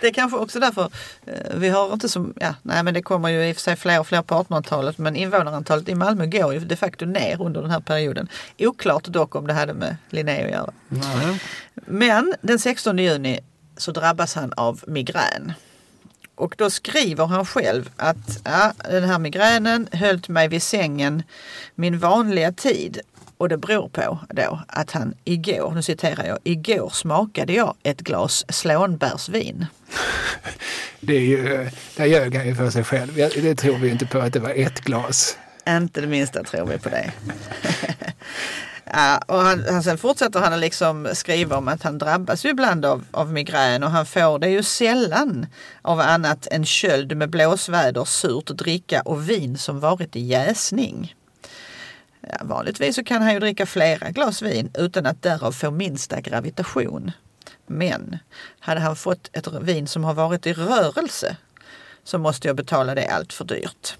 Det är kanske också därför eh, vi har inte så, ja, nej men det kommer ju i och för sig fler och fler på 1800-talet men invånarantalet i Malmö går ju de facto ner under den här perioden. Oklart dock om det hade med Linné att göra. Nej. Men den 16 juni så drabbas han av migrän. Och då skriver han själv att ja, den här migränen höll mig vid sängen min vanliga tid. Och det beror på då att han igår, nu citerar jag, igår smakade jag ett glas slånbärsvin. (laughs) Det är ju, där ljög han ju för sig själv. Det tror vi inte på att det var ett glas. Inte det minsta tror vi på det. (laughs) Uh, och han, han, sen fortsätter han att liksom skriva om att han drabbas ju ibland av, av migrän och han får det ju sällan av annat än köld med blåsväder, surt dricka och vin som varit i jäsning. Ja, vanligtvis så kan han ju dricka flera glas vin utan att därav få minsta gravitation. Men hade han fått ett vin som har varit i rörelse så måste jag betala det allt för dyrt,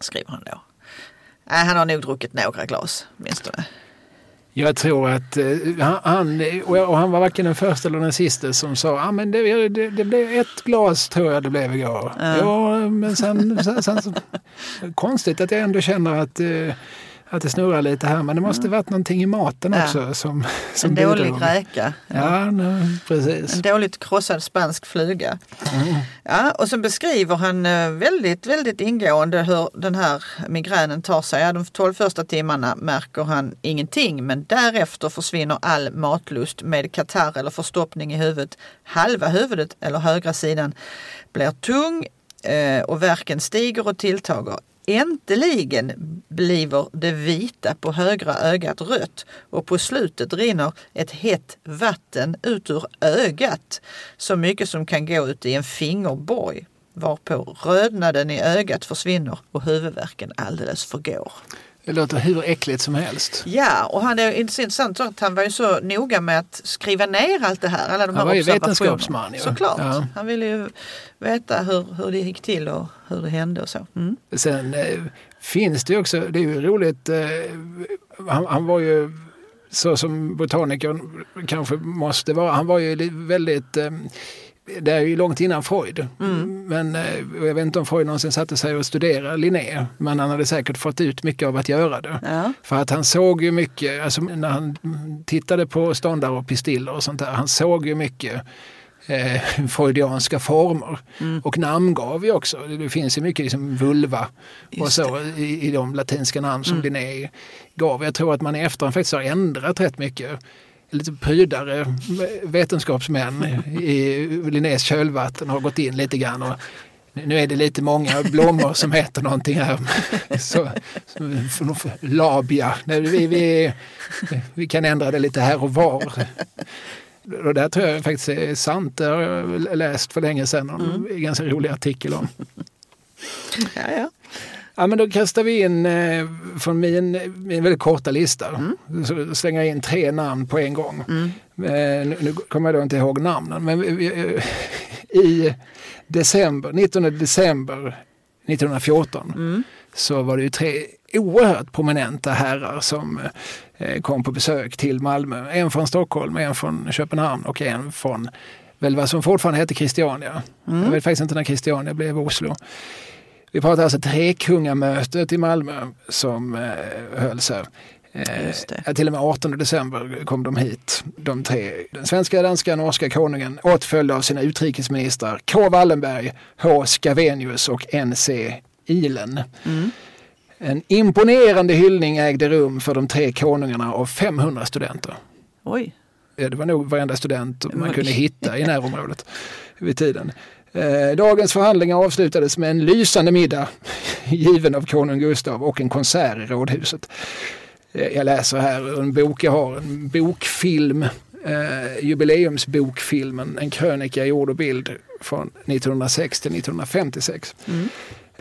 skriver han då. Nej, han har nog druckit några glas åtminstone. Jag tror att eh, han, och han var varken den första eller den sista som sa ah, men det, det, det blev ett glas tror jag det blev igår. Ja. Ja, men sen, sen, sen så, (laughs) konstigt att jag ändå känner att, eh, att det snurrar lite här men det måste varit någonting i maten Ja. också som, som En dålig räka. Ja, nej, precis. En dåligt krossad spansk fluga. Mm. Ja, och så beskriver han eh, väldigt, väldigt ingående hur den här migränen tar sig. Ja, de 12 första timmarna märker han ingenting men därefter försvinner all matlust med katarr eller förstoppning i huvudet. Halva huvudet eller högra sidan blir tung eh, och verken stiger och tilltager. Äntligen bliver det vita på högra ögat rött och på slutet rinner ett hett vatten ut ur ögat så mycket som kan gå ut i en fingerborg varpå rödnaden i ögat försvinner och huvudvärken alldeles förgår. Det låter hur äckligt som helst. Ja, och han är intressant att han var ju så noga med att skriva ner allt det här. Alla de Han var här ju observationerna. vetenskapsman, ja. Såklart. Ja. Han ville ju veta hur, hur det gick till och hur det hände och så. Mm. Sen eh, finns det ju också, det är ju roligt, eh, han, han var ju så som botanikern kanske måste vara, han var ju väldigt eh, det är ju långt innan Freud. Men eh, och jag vet inte om Freud någonsin satte sig och studerade Linné. Men han hade säkert fått ut mycket av att göra det. Ja. För att han såg ju mycket, alltså när han tittade på ståndare och pistiller och sånt där, han såg ju mycket eh, freudianska former. Och namngav ju också. Det finns ju mycket liksom vulva och Just så i, i de latinska namn som Linné gav. Jag tror att man i efterhand faktiskt har ändrat rätt mycket. Lite prydare vetenskapsmän i Linnés kölvatten har gått in lite grann. Och nu är det lite många blommor som heter någonting här. (laughs) Så, labia. Vi, vi, vi kan ändra det lite här och var. Och det tror jag faktiskt är sant. Det har jag läst för länge sedan. En ganska rolig artikel om. Ja, ja. Ja, men då kastar vi in eh, från min, min väldigt korta lista. Så slänger jag in tre namn på en gång. Eh, nu, nu kommer jag då inte ihåg namnen. Men vi, vi, eh, (laughs) i december, 19 december 1914 så var det ju tre oerhört prominenta herrar som eh, kom på besök till Malmö. En från Stockholm, en från Köpenhamn och en från väl vad som fortfarande heter Christiania. Jag vet faktiskt inte när Christiania blev Oslo. Vi pratar alltså Trekungamötet i Malmö som eh, hölls här. Eh, till och med 18 december kom de hit, de tre. Den svenska, danska, norska konungen åtföljda av sina utrikesministrar K. Wallenberg, H. Scavenius och N.C. Ilen. En imponerande hyllning ägde rum för de tre konungarna av 500 studenter. Oj. Ja, Det var nog varenda student man kunde hitta i närområdet vid tiden. Eh, Dagens förhandlingar avslutades med en lysande middag (laughs) given av konung Gustav och en konsert i rådhuset. Eh, Jag läser här ur en bok jag har, en bokfilm, eh, jubileumsbokfilmen, en krönika i ord och bild från 1906 till 1956.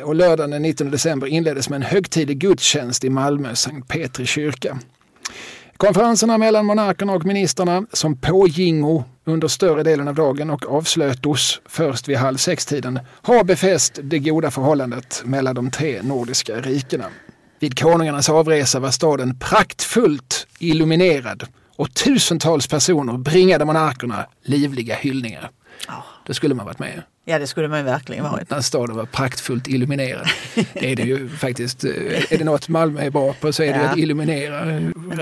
Och lördagen den 19 december inleddes med en högtidlig gudstjänst i Malmö, Sankt Petri kyrka. Konferenserna mellan monarkerna och ministrarna som pågingo under större delen av dagen och avslötos först vid halv sex-tiden har befäst det goda förhållandet mellan de tre nordiska rikena. Vid konungarnas avresa var staden praktfullt illuminerad och tusentals personer bringade monarkerna livliga hyllningar. Ja. Då skulle man varit med Ja, det skulle man verkligen varit. när staden var praktfullt illuminerad. (laughs) Det är det ju faktiskt. eh, Är det något Malmö är bra på så är det Ja. att illuminera.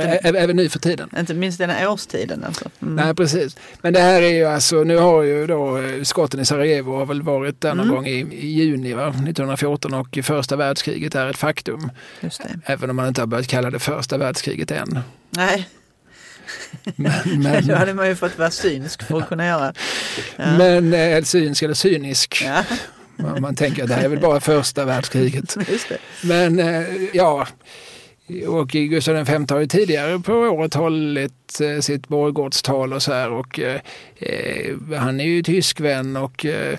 Ä- Även nu för tiden. Inte minst den här årstiden alltså. Mm. Nej precis. Men det här är ju alltså, nu har ju då eh, skotten i Sarajevo har väl varit där någon Mm. gång i, i juni va? 1914 och första världskriget är ett faktum. Det. Även om man inte har börjat kalla det första världskriget än. Nej, (laughs) Men, då men, hade man ju fått vara synsk för att kunna göra. Ja. men eh, synsk eller cynisk. Ja, Man, man tänker att det här är väl bara första världskriget. (laughs) Men eh, ja, och Gustav V har ju tidigare på året hållit eh, sitt borggårdstal och så här och eh, eh, han är ju tyskvän och eh,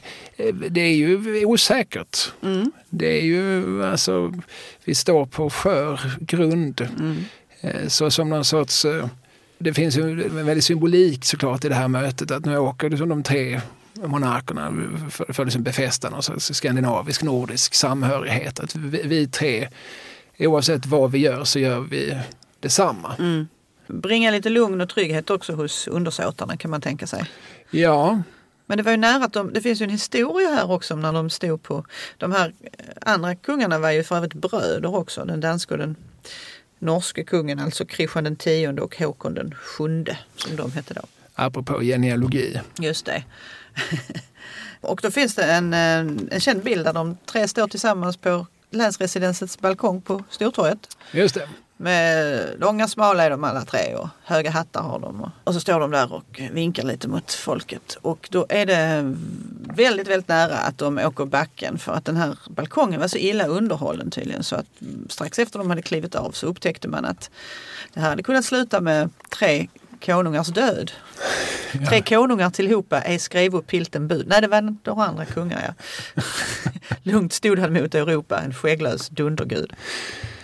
det är ju osäkert. Mm. Det är ju alltså, vi står på skör grund. Mm. Eh, så som någon sorts, eh, det finns ju en väldig symbolik såklart i det här mötet att nu åker liksom de tre monarkerna för, för liksom befästa någon sorts skandinavisk nordisk samhörighet. Att vi, vi tre, oavsett vad vi gör så gör vi detsamma. Mm. Bringa lite lugn och trygghet också hos undersåtarna kan man tänka sig. Ja, Men det var ju nära att de, det finns ju en historia här också om när de stod på, de här andra kungarna var ju för övrigt bröder också, den danska och den norske kungen, alltså Kristian den tionde och Håkon den sjunde som de hette då. apropå genealogi. Just det. (laughs) och då finns det en, en, en känd bild där de tre står tillsammans på länsresidensets balkong på Stortorget. Just det. Med långa smala är de alla tre och höga hattar har de. Och, så står de där och vinkar lite mot folket. Och då är det väldigt, väldigt nära att de åker backen för att den här balkongen var så illa underhållen tydligen så att strax efter de hade klivit av så upptäckte man att det här hade kunnat sluta med tre konungars död. Ja. Tre konungar tillhopa är skrev upp pilten bud. Nej, det var några andra kungar ja. (laughs) Lugnt stod han mot Europa, en skägglös dundergud.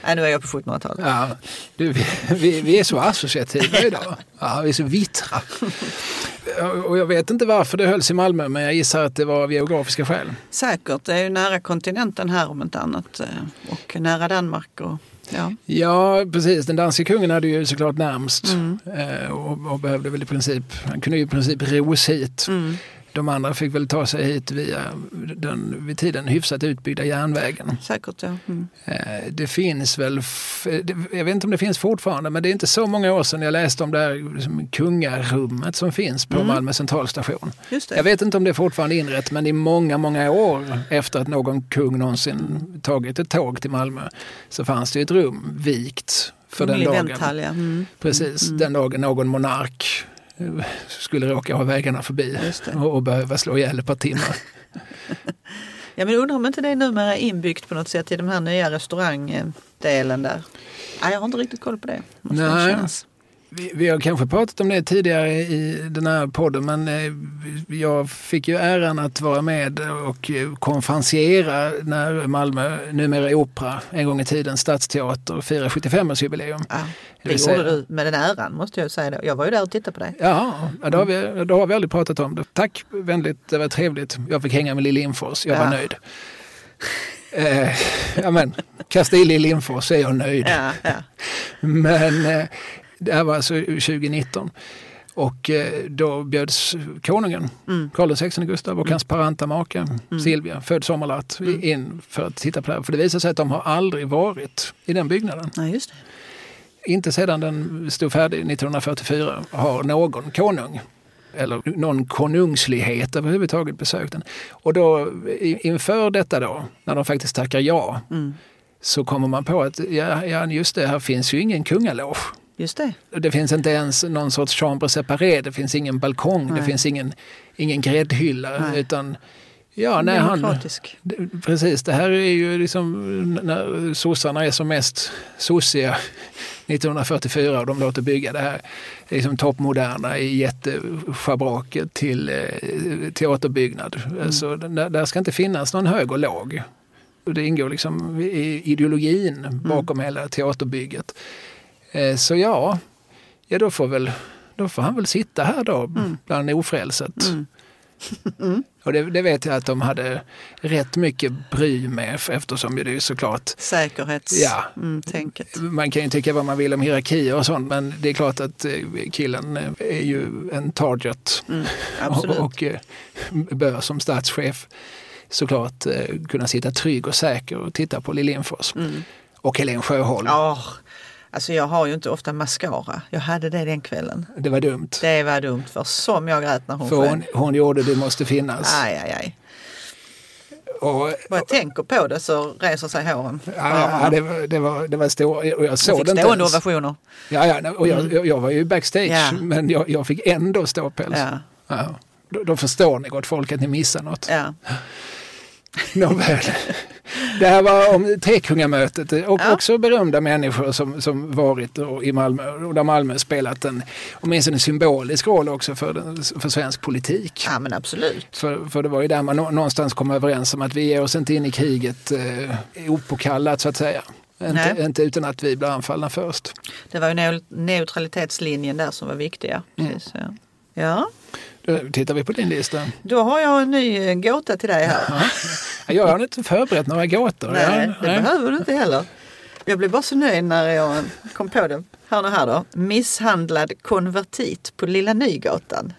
Nej, nu är jag på 1700-talet. Ja, du, vi, vi, är så associativa (laughs) idag. Ja, vi är så vittra. Och jag vet inte varför det hölls i Malmö, men jag gissar att det var av geografiska skäl. Säkert, det är ju nära kontinenten här om inte annat. Eh, och nära Danmark och Ja. ja, precis. Den danske kungen hade ju såklart närmst mm. Eh, och, och, behövde väl i princip, han kunde ju i princip ros hit. Mm. De andra fick väl ta sig hit via den vid tiden hyfsat utbyggda järnvägen. Säkert ja. Mm. Eh, det finns väl, jag vet inte om det finns fortfarande, men det är inte så många år sedan jag läste om det här liksom, kungarummet som finns på mm. Malmö centralstation. Jag vet inte om det är fortfarande inrett, men i många, många år efter att någon kung någonsin tagit ett tåg till Malmö så fanns det ett rum vikt för den dagen. Vänthall, ja. mm. Precis, mm. den dagen någon monark skulle råka ha vägarna förbi och, och behöva slå ihjäl ett par timmar. (laughs) ja men undrar om inte det är numera inbyggt på något sätt i den här nya restaurangdelen där. Nej, jag har inte riktigt koll på det. Nej. Vi, vi, har kanske pratat om det tidigare i den här podden men eh, jag fick ju äran att vara med och konferenciera när Malmö, numera Opera, en gång i tiden Stadsteater, firar 75-årsjubileum. Ja, det gjorde säga. du med den äran måste jag säga. Jag var ju där och tittade på dig. Ja, då har, vi, då har vi aldrig pratat om det. Tack vänligt, det var trevligt. Jag fick hänga med Lill Lindfors, jag var nöjd. eh, ja men, kasta i Lindfors så är jag nöjd. Ja, ja. Men eh, det här var alltså 2019. Och eh, då bjöds konungen, mm. Karl XVI Gustav och mm. hans paranta make mm. Silvia, född sommarlatt, mm. in för att titta på det här. För det visar sig att de har aldrig varit i den byggnaden. Ja, just det. Inte sedan den stod färdig 1944 har någon konung eller någon konungslighet överhuvudtaget besökt den. Och då inför detta då, när de faktiskt tackar ja, mm. så kommer man på att ja, ja, just det, här finns ju ingen kungaloge. Just det. Det finns inte ens någon sorts chambre séparé, det finns ingen balkong, nej. det finns ingen, ingen gräddhylla. Nej. Utan, ja, när han, precis, det här är ju liksom när sossarna är som mest sossiga (laughs) 1944 och de låter bygga det här liksom toppmoderna i jätteschabraket till eh, teaterbyggnad. Mm. Alltså, där, där ska inte finnas någon hög och låg. Det ingår liksom i ideologin mm. bakom mm. hela teaterbygget. Eh, så ja, ja då, får väl, då får han väl sitta här då mm. bland ofrälset. Mm. (laughs) Mm. Och det, det, vet jag att de hade rätt mycket bry med eftersom det är såklart säkerhetstänket. Ja, man kan ju tycka vad man vill om hierarkier och sånt men det är klart att eh, killen eh, är ju en target mm, (laughs) och, och bör som statschef såklart kunna sitta trygg och säker och titta på Lill Lindfors. Mm. Och Helen Sjöholm. Oh, Alltså jag har ju inte ofta mascara. Jag hade det den kvällen. Det var dumt. Det var dumt för som jag grät när hon För hon, hon gjorde Du måste finnas. Aj, aj, aj. Och, Bara jag tänker på det så reser sig håren. Ja, ja det, var, det, var, det var stor, och jag såg fick stående ovationer. Ja, ja och jag, mm. jag var ju backstage ja. men jag, jag fick ändå ståpäls. Ja. Ja. Då, då förstår ni gott folk att ni missar något. Ja. (laughs) Nåväl. Det här var om Trekungamötet och ja. också berömda människor som, som varit i Malmö och där Malmö spelat en åtminstone symbolisk roll också för, den, för svensk politik. Ja men absolut. För, för det var ju där man någonstans kom överens om att vi ger oss inte in i kriget eh, opåkallat så att säga. Inte, inte, utan att vi blir anfallna först. Det var ju neutralitetslinjen där som var viktiga. Mm. Precis, ja. ja. Då tittar vi på din lista. Då har jag en ny eh, gåta till dig här. Ja. Jag har inte förberett några gåtor. Nej, det Nej. behöver du inte heller. Jag blev bara så nöjd när jag kom på det. Hör nu här då. Misshandlad konvertit på Lilla Nygatan.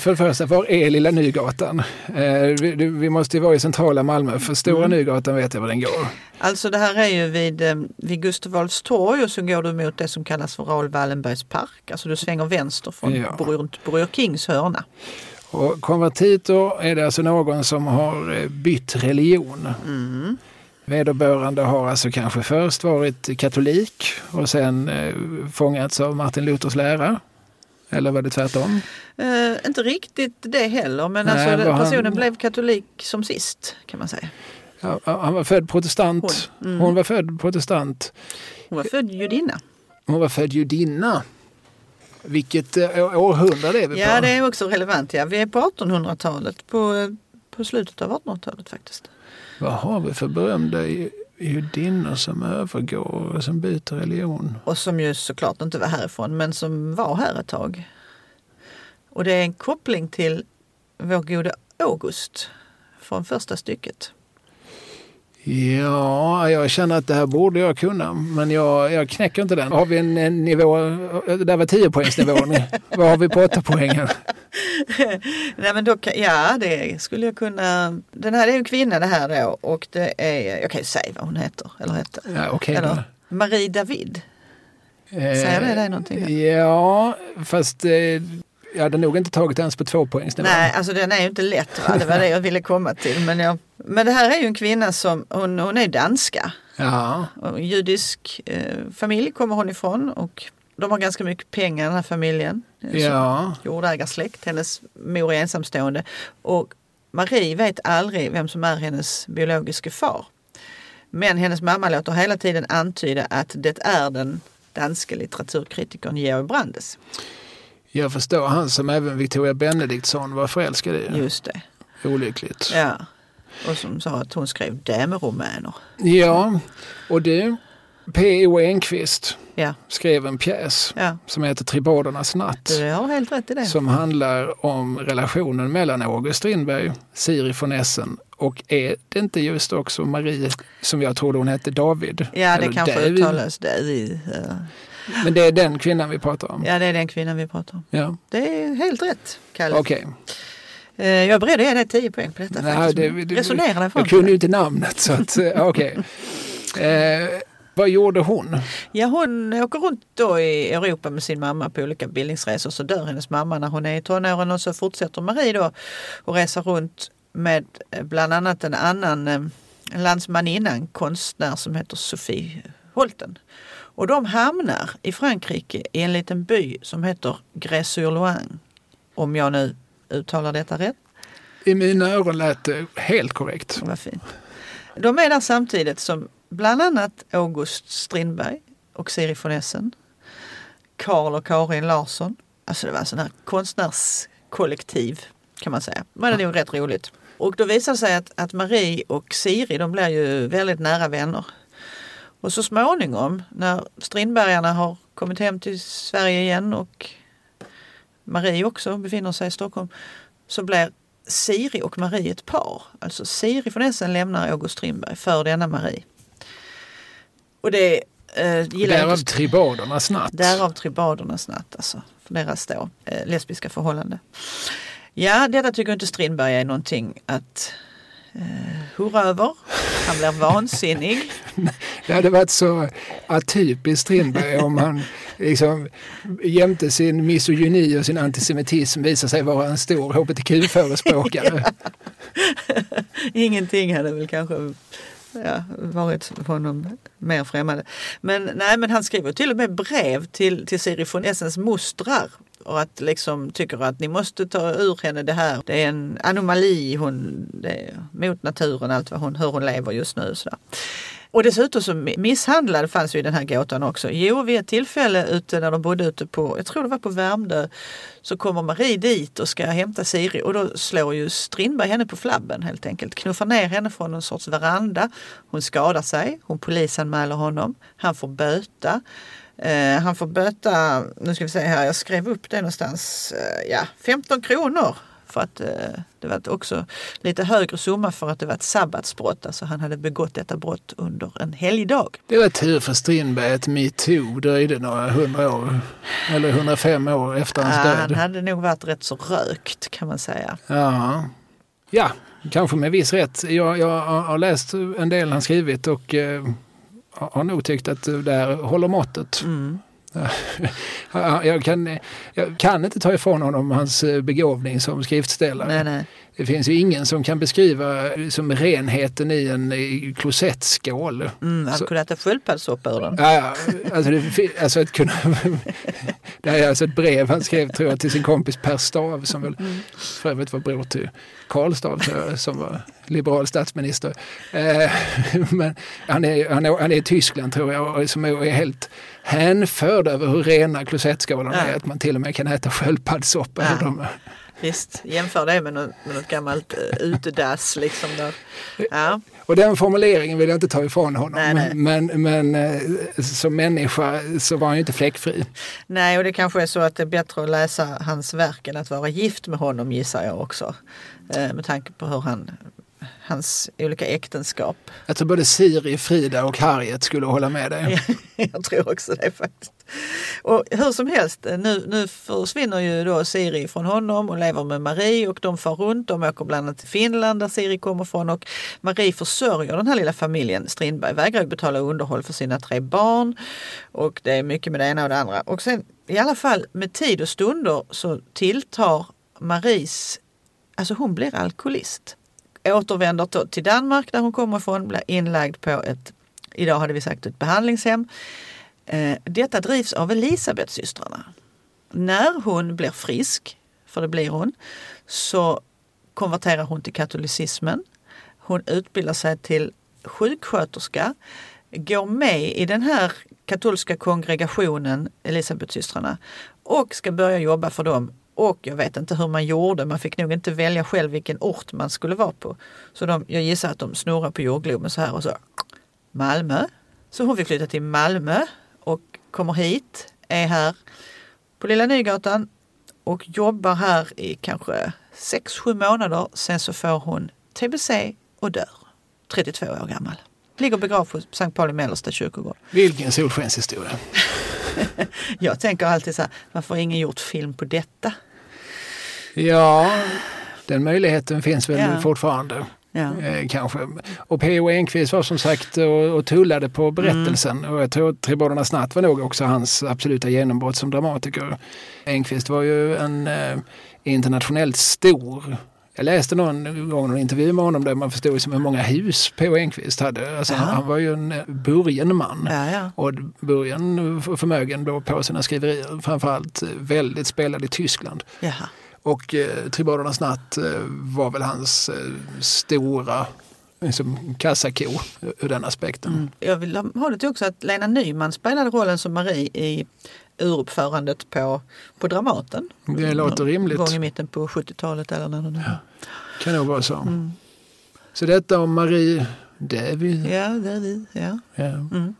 För det första, var är Lilla Nygatan? Eh, vi, måste ju vara i centrala Malmö, för Stora mm. Nygatan vet jag var den går. Alltså det här är ju vid, eh, vid Gustav Adolfs torg och så går du mot det som kallas för Raoul Wallenbergs park. Alltså du svänger vänster från ja. Bror Kings hörna. Och konvertiter är det alltså någon som har eh, bytt religion. Mm. Vederbörande har alltså kanske först varit katolik och sen eh, fångats av Martin Luthers lära. Eller var det tvärtom? Eh, inte riktigt det heller, men Nej, alltså, den han- personen blev katolik som sist kan man säga. Ja, han var född protestant. Hon. Mm. Hon var född protestant. Hon var född judinna. Hon var född judinna. Vilket eh, århundrade är vi på? Ja, det är också relevant. Ja. Vi är på 1800-talet, på, eh, på slutet av 1800-talet faktiskt. Vad har vi för berömda judinnor som övergår och som byter religion? Och som ju såklart inte var härifrån, men som var här ett tag. Och det är en koppling till vår gode August från första stycket. Ja, jag känner att det här borde jag kunna, men jag, jag knäcker inte den. Har vi en, en nivå, det där var 10 poängsnivån. Vad har vi på 8 poängen? (laughs) Nej men då kan, ja det skulle jag kunna. Den här är ju en kvinna det här då och det är, jag kan ju säga vad hon heter. Eller hette. Ja, då. eller Marie David. Säger det dig någonting? Eh, Ja, fast eh, jag hade nog inte tagit ens på två poängsnivån. Nej, alltså den är ju inte lätt. Va? Det var det jag ville komma till. Men, jag, men det här är ju en kvinna som, hon, hon är danska. Ja, Och en judisk eh, familj kommer hon ifrån och de har ganska mycket pengar den här familjen. Eh, ja. Jordägarsläkt, hennes mor är ensamstående. Och Marie vet aldrig vem som är hennes biologiska far. Men hennes mamma låter hela tiden antyda att det är den danske litteraturkritikern Georg Brandes. Jag förstår han som även Victoria Benediktsson var förälskad i. Just det. Olyckligt. Ja. Och som sa att hon skrev dameromaner. Ja, och du, P.O. Enquist Ja, skrev en pjäs ja. som heter Tribadernas natt. Du har helt rätt i det. Som handlar om relationen mellan August Strindberg, Siri von Essen och är det inte just också Marie, som jag trodde hon hette, David? Ja, det kanske David. uttalas David. Men det är den kvinnan vi pratar om? ja, det är den kvinnan vi pratar om. Ja. Det är helt rätt, Kalle. Okej. Eh, Jag är beredd att ge dig 10 poäng på detta. Nej, faktiskt. det- det- Resonera dig fram Jag kunde ju inte namnet så att, eh, okej. (laughs) Eh, vad gjorde hon? Ja, hon åker runt då i Europa med sin mamma på olika bildningsresor. Så dör hennes mamma när hon är i tonåren och så fortsätter Marie då att resa runt med eh, bland annat en annan en landsmaninna, en konstnär som heter Sofie Holten. Och de hamnar i Frankrike i en liten by som heter Grès-sur-Loing. Om jag nu uttalar detta rätt. I mina öron lät det helt korrekt. Vad fint. De är där samtidigt som bland annat August Strindberg och Siri von Essen. Karl och Karin Larsson. Alltså det var en sån här konstnärskollektiv kan man säga. Men det är ju rätt roligt. Och då visar det sig att, att Marie och Siri de blir ju väldigt nära vänner. Och så småningom när Strindbergarna har kommit hem till Sverige igen och Marie också befinner sig i Stockholm så blir Siri och Marie ett par. Alltså Siri von Essen lämnar August Strindberg för denna Marie. Och det eh, gillar Därav inte Tribadernas natt. Därav tribadernas natt, alltså. För deras då, eh, lesbiska förhållande. Ja, detta tycker inte Strindberg är någonting att eh, hurra över. Han blir vansinnig. (laughs) Det hade varit så atypiskt Strindberg om han liksom, jämte sin misogyni och sin antisemitism visar sig vara en stor hbtq-förespråkare. (laughs) Ingenting hade väl kanske ja, varit honom mer främmande. Men nej, men han skriver till och med brev till, till Siri von Essens mostrar och att liksom tycker att ni måste ta ur henne det här. Det är en anomali, hon, det är mot naturen, allt vad hon, hur hon lever just nu. Så där. Och dessutom så misshandlad fanns ju i den här gåtan också. Jo, vid ett tillfälle ute när de bodde ute på, jag tror det var på Värmdö, så kommer Marie dit och ska hämta Siri och då slår ju Strindberg henne på flabben helt enkelt. Knuffar ner henne från en sorts veranda. Hon skadar sig, hon polisanmäler honom, han får böta. Eh, han får böta, nu ska vi se här, jag skrev upp det någonstans, eh, ja 15 kronor. För att eh, det var också lite högre summa för att det var ett sabbatsbrott. Alltså han hade begått detta brott under en helgdag. Det var tur för Strindberg att metoo dröjde några hundra år, eller 105 år efter hans Ah, död. han hade nog varit rätt så rökt kan man säga. Ja. ja, kanske med viss rätt. Jag, jag har läst en del han skrivit och eh, har nog tyckt att det där håller måttet. Mm. (laughs) jag, kan, jag kan inte ta ifrån honom hans eh, begåvning som skriftställare. Nej, nej. Det finns ju ingen som kan beskriva som renheten i en i klosettskål. Mm, han Så- kunde äta sköldpaddssoppa ur den. Ja, alltså, det, alltså att kunna, (laughs) det här är alltså ett brev han skrev tror jag, till sin kompis Per Stav som väl för övrigt var bror till Karl Stav som var liberal statsminister. Eh, (laughs) men han är, han, är, han är i Tyskland tror jag och som är helt hänförd över hur rena klosettskålarna Ja. är. Att man till och med kan äta sköldpaddssoppa Ja. Visst, jämför det med något, med något gammalt uh, utedass liksom. Där. Ja. Och den formuleringen vill jag inte ta ifrån honom. Nej, nej. Men, men eh, som människa så var han ju inte fläckfri. Nej, och det kanske är så att det är bättre att läsa hans verk än att vara gift med honom gissar jag också. Eh, med tanke på hur han, hans olika äktenskap. Jag tror både Siri, Frida och Harriet skulle hålla med dig. (laughs) jag tror också det faktiskt. Och hur som helst, eh, nu, nu försvinner ju då Siri från honom och lever med Marie och de far runt. De åker bland annat till Finland där Siri kommer från och Marie försörjer den här lilla familjen. Strindberg vägrar betala underhåll för sina tre barn och det är mycket med det ena och det andra. Och sen i alla fall med tid och stunder så tilltar Maries, alltså hon blir alkoholist. Återvänder till Danmark där hon kommer ifrån, blir inlagd på ett, idag hade vi sagt ett behandlingshem. Eh, detta drivs av Elisabethsystrarna. När hon blir frisk, för det blir hon, så konverterar hon till katolicismen. Hon utbildar sig till sjuksköterska, går med i den här katolska kongregationen Elisabethsystrarna och ska börja jobba för dem. Och jag vet inte hur man gjorde, man fick nog inte välja själv vilken ort man skulle vara på. Så de, jag gissar att de snurrar på jordgloben så här och så. Malmö. Så hon fick flytta till Malmö och kommer hit, är här på Lilla Nygatan och jobbar här i kanske 6-7 månader. Sen så får hon tbc och dör. 32 år gammal. Ligger begravd på Sankt Pauli Mellersta kyrkogård. Vilken solskenshistoria. (laughs) Jag tänker alltid så här, varför har ingen gjort film på detta? Ja, den möjligheten finns väl Ja. fortfarande. Ja. Eh, kanske. Och P.O. Enquist var som sagt och, och tullade på berättelsen. Och jag tror att Tre brödernas natt var nog också hans absoluta genombrott som dramatiker. Enquist var ju en eh, internationellt stor jag läste någon gång en intervju med honom där man förstod liksom hur många hus P.O. Enquist hade. Alltså, han, Jaha. han var ju en eh, burgen man. Ja, ja. Och början förmögen då på sina skriverier. Framförallt väldigt spelad i Tyskland. Och eh, Tribadernas natt eh, var väl hans eh, stora liksom, kassako ur den aspekten. Mm. Jag vill ha det till också att Lena Nyman spelade rollen som Marie i uruppförandet på, på Dramaten. Det låter rimligt. gång i mitten på 70-talet eller när det nu Kan nog vara så. Mm. Så detta om Marie David. Ja, det är vi. Ja. Ja. Mm.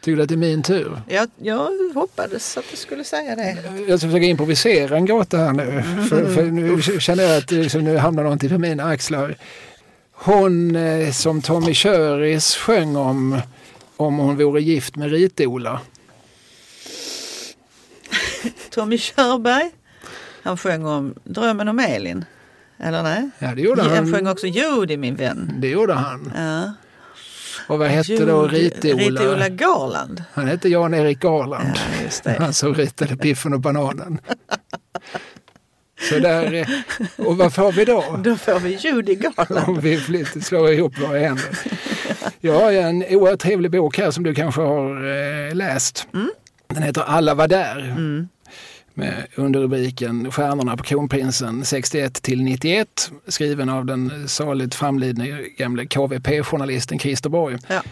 Tycker du att det är min tur? Jag, jag hoppades att du skulle säga det. Jag ska försöka improvisera en gåta här nu. För, för nu känner jag att liksom, nu hamnar någonting på mina axlar. Hon eh, som Tommy Köris sjöng om om hon vore gift med Rit-Ola. (laughs) Tommy Körberg. Han sjöng om Drömmen om Elin. Eller nej? Ja, det gjorde Han han. sjöng också Judy min vän. Det gjorde han. Ja. Och vad hette då Rit-Ola? Rit-Ola Garland. Han hette Jan-Erik Garland. Ja. Han som ritade Piffen och bananen. Så där, och vad får vi då? Då får vi Judy Garland. Om vi flytt- slår ihop våra händer. Jag har en oerhört trevlig bok här som du kanske har eh, läst. Den heter Alla var där. Mm. Med underrubriken Stjärnorna på kronprinsen 61 till 91. Skriven av den saligt framlidne gamle KVP-journalisten Christer Borg. Ja. Eh,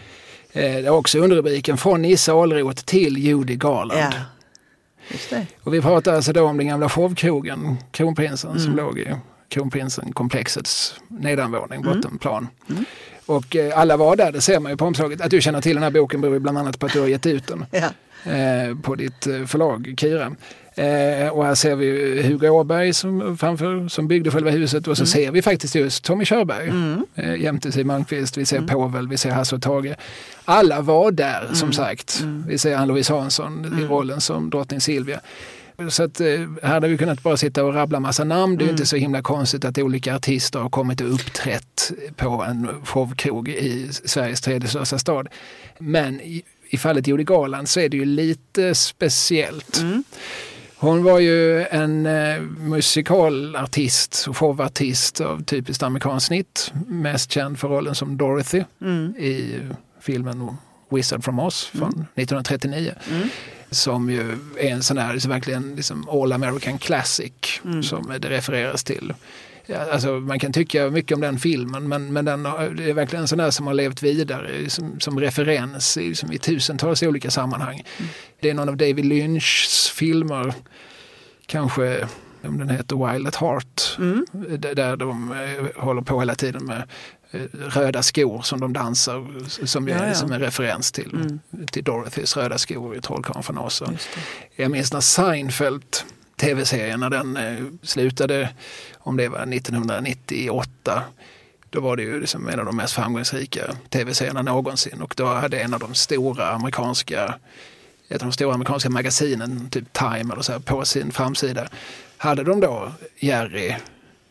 det är också underrubriken Från Nisse Alroth till Judy Garland. ja. Och vi pratar alltså då om den gamla showkrogen, Kronprinsen, Mm. som låg i Kronprinsen-komplexets nedanvåning, Mm. bottenplan. Och eh, alla var där, det ser man ju på omslaget. Att du känner till den här boken beror ju bland annat på att du har gett ut den Ja. eh, på ditt förlag Kira. Eh, och här ser vi Hugo Åberg som, framför, som byggde själva huset och så ser vi faktiskt just Tommy Körberg Mm. eh, jämte Siw Malmkvist. Vi ser Povel, vi ser Hasse och Tage. Alla var där som sagt. Vi ser Ann-Louise Hansson i rollen som drottning Silvia. Så att, eh, här hade vi kunnat bara sitta och rabbla massa namn. Det är inte så himla konstigt att olika artister har kommit och uppträtt på en showkrog i Sveriges tredje största stad. Men i, i fallet Judy Garland så är det ju lite speciellt. Hon var ju en eh, musikalartist och showartist av typiskt amerikanskt snitt. Mest känd för rollen som Dorothy Mm. i filmen Wizard from Oz från 1939. Mm. Som ju är en sån här liksom, verkligen liksom all American classic Mm. som det refereras till. Alltså, man kan tycka mycket om den filmen men, men den, har- det är verkligen en sån där som har levt vidare som, som referens i, som i tusentals olika sammanhang. Det är någon av David Lynchs filmer, kanske om den heter Wild at Heart, Mm. där de eh, håller på hela tiden med eh, röda skor som de dansar som, Ja, är, ja. som en referens till, Mm. till Dorothys röda skor i Trollkarlen från Oz. Jag minns när Seinfeld, tv-serien, när den eh, slutade, om det var 1998, då var det ju liksom en av de mest framgångsrika tv-serierna någonsin och då hade en av de stora amerikanska ett av de stora amerikanska magasinen, typ Time eller så här, på sin framsida hade de då Jerry,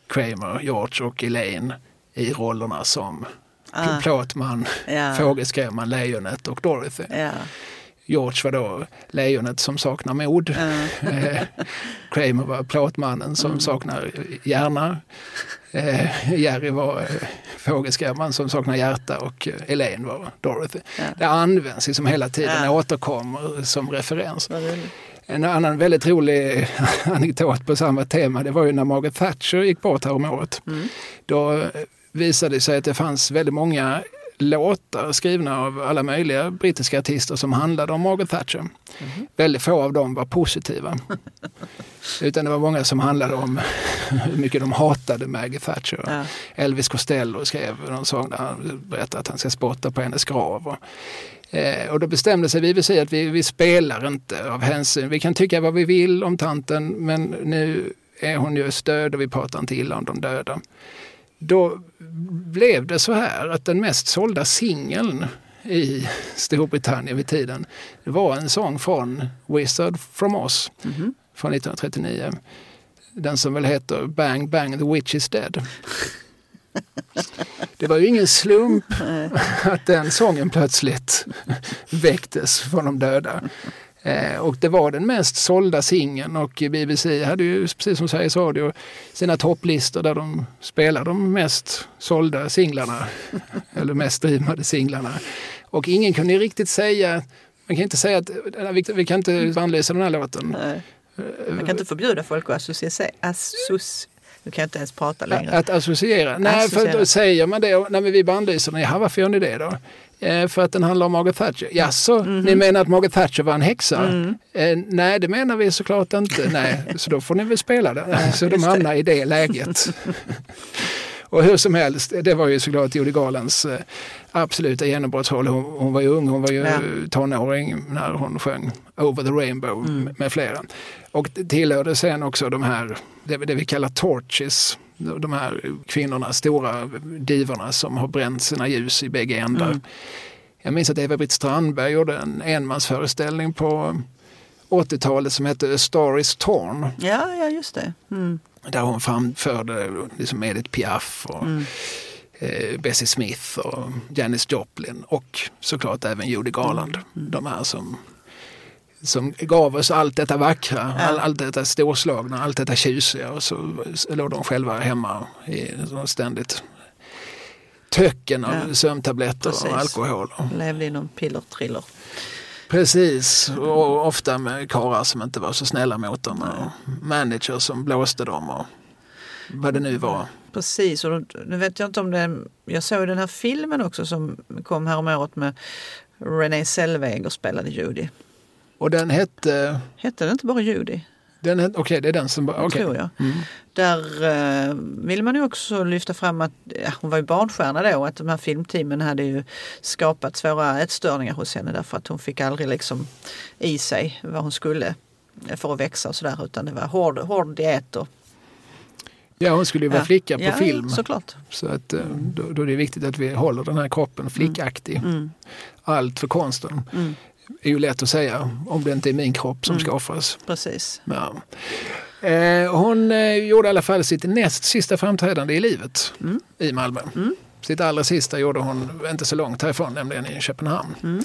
Kramer, George och Elaine i rollerna som Ah. plåtman, Ja. fågelskrämman, lejonet och Dorothy. Ja. George var då lejonet som saknar mod. Eh, Kramer var plåtmannen som saknar hjärna. Eh, Jerry var eh, fågelskrämman som saknar hjärta och Elaine var Dorothy. Ja. Det används liksom hela tiden, Ja. återkommer som referens. En annan väldigt rolig (laughs) anekdot på samma tema det var ju när Margaret Thatcher gick bort häromåret. Mm. Då visade det sig att det fanns väldigt många låtar skrivna av alla möjliga brittiska artister som handlade om Margaret Thatcher. Mhm. Väldigt få av dem var positiva. (laughs) Utan det var många som handlade om (laughs) hur mycket de hatade Maggie Thatcher. Ja. Elvis Costello skrev någon sång där han berättade att han ska spotta på hennes grav. Och, eh, och då bestämde sig BBC att vi, vi spelar inte av hänsyn. Vi kan tycka vad vi vill om tanten men nu är hon just död och vi pratar inte illa om de döda. Då blev det så här att den mest sålda singeln i Storbritannien vid tiden var en sång från Wizard from Oz Mhm. från 1939. Den som väl heter Bang Bang the Witch is Dead. (laughs) Det var ju ingen slump att den sången plötsligt väcktes från de döda. Eh, och det var den mest sålda singeln och BBC hade ju precis som Sveriges Radio sina topplistor där de spelar de mest sålda singlarna. (laughs) eller mest streamade singlarna. Och ingen kunde riktigt säga, man kan inte säga att vi, vi kan inte bannlysa den här låten. Nej. Man kan inte förbjuda folk att associera. Associ... Du kan inte ens prata längre. Att associera? Nej, för Associera. då säger man det. Nej, men vi bannlyser den. Jaha, varför gör ni det då? Eh, för att den handlar om Margaret Thatcher. Jaså, Mhm. ni menar att Margaret Thatcher var en häxa? Mm. Eh, nej, det menar vi såklart inte. Nej, så då får ni väl spela den. så de det. hamnar i det läget. (laughs) Och hur som helst, det var ju såklart Judy Garlands eh, absoluta genombrottsroll. Hon, hon var ju ung, hon var ju Ja. tonåring när hon sjöng Over the Rainbow Mm. med flera. Och det tillhörde sen också de här, det, det vi kallar torches, de här kvinnorna, stora divorna som har bränt sina ljus i bägge ändar. Mm. Jag minns att Eva-Britt Strandberg gjorde en enmansföreställning på 80-talet som hette A Star is Torn. Ja, ja, just det. Mm. Där hon framförde liksom Edith Piaf och Mm. eh, Bessie Smith och Janis Joplin och såklart även Judy Garland. Mm. De här som, som gav oss allt detta vackra, all, allt detta storslagna, allt detta tjusiga och så låg de själva hemma i ständigt töcken av Ja, sömntabletter precis. och alkohol. Levde i någon pillertriller. Precis, och ofta med karlar som inte var så snälla mot dem och managers som blåste dem och vad det nu var. Precis, och nu vet jag inte om det... Jag såg den här filmen också som kom häromåret med Renée Zellweger spelade Judy. Och den hette, Hette den inte bara Judy? okej det är den som, okej. Tror jag. Mm. Där eh, vill man ju också lyfta fram att ja, hon var ju barnstjärna då och att de här filmteamen hade ju skapat svåra ätstörningar hos henne därför att hon fick aldrig liksom i sig vad hon skulle för att växa och sådär utan det var hård, hård diet. Och, Ja, hon skulle ju vara ja. flicka på ja, film. såklart. Så att, eh, då, då är det viktigt att vi håller den här kroppen flickaktig. Mm. Allt för konsten. Mm. Är ju lätt att säga om det inte är min kropp som Mm. ska offras. Precis. Ja. Eh, hon eh, gjorde i alla fall sitt näst sista framträdande i livet Mm. i Malmö. Mm. Sitt allra sista gjorde hon inte så långt härifrån, nämligen i Köpenhamn. Mm.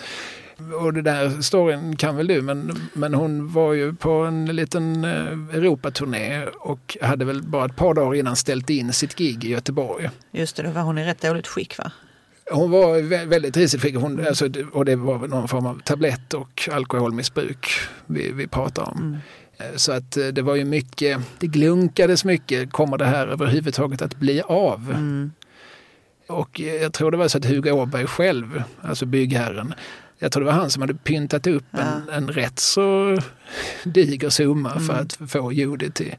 Och det där storyn kan väl du, men, men hon var ju på en liten eh, Europaturné och hade väl bara ett par dagar innan ställt in sitt gig i Göteborg. Just det, då var hon i rätt dåligt skick va? Hon var vä- väldigt risigt skick, hon, alltså, och det var någon form av tablett och alkoholmissbruk vi, vi pratar om. Eh, Så att eh, det var ju mycket, det glunkades mycket, kommer det här överhuvudtaget att bli av? Mm. Och eh, jag tror det var så att Hugo Åberg själv, alltså byggherren, jag tror det var han som hade pyntat upp en, en rätt så diger summa för att få Judy till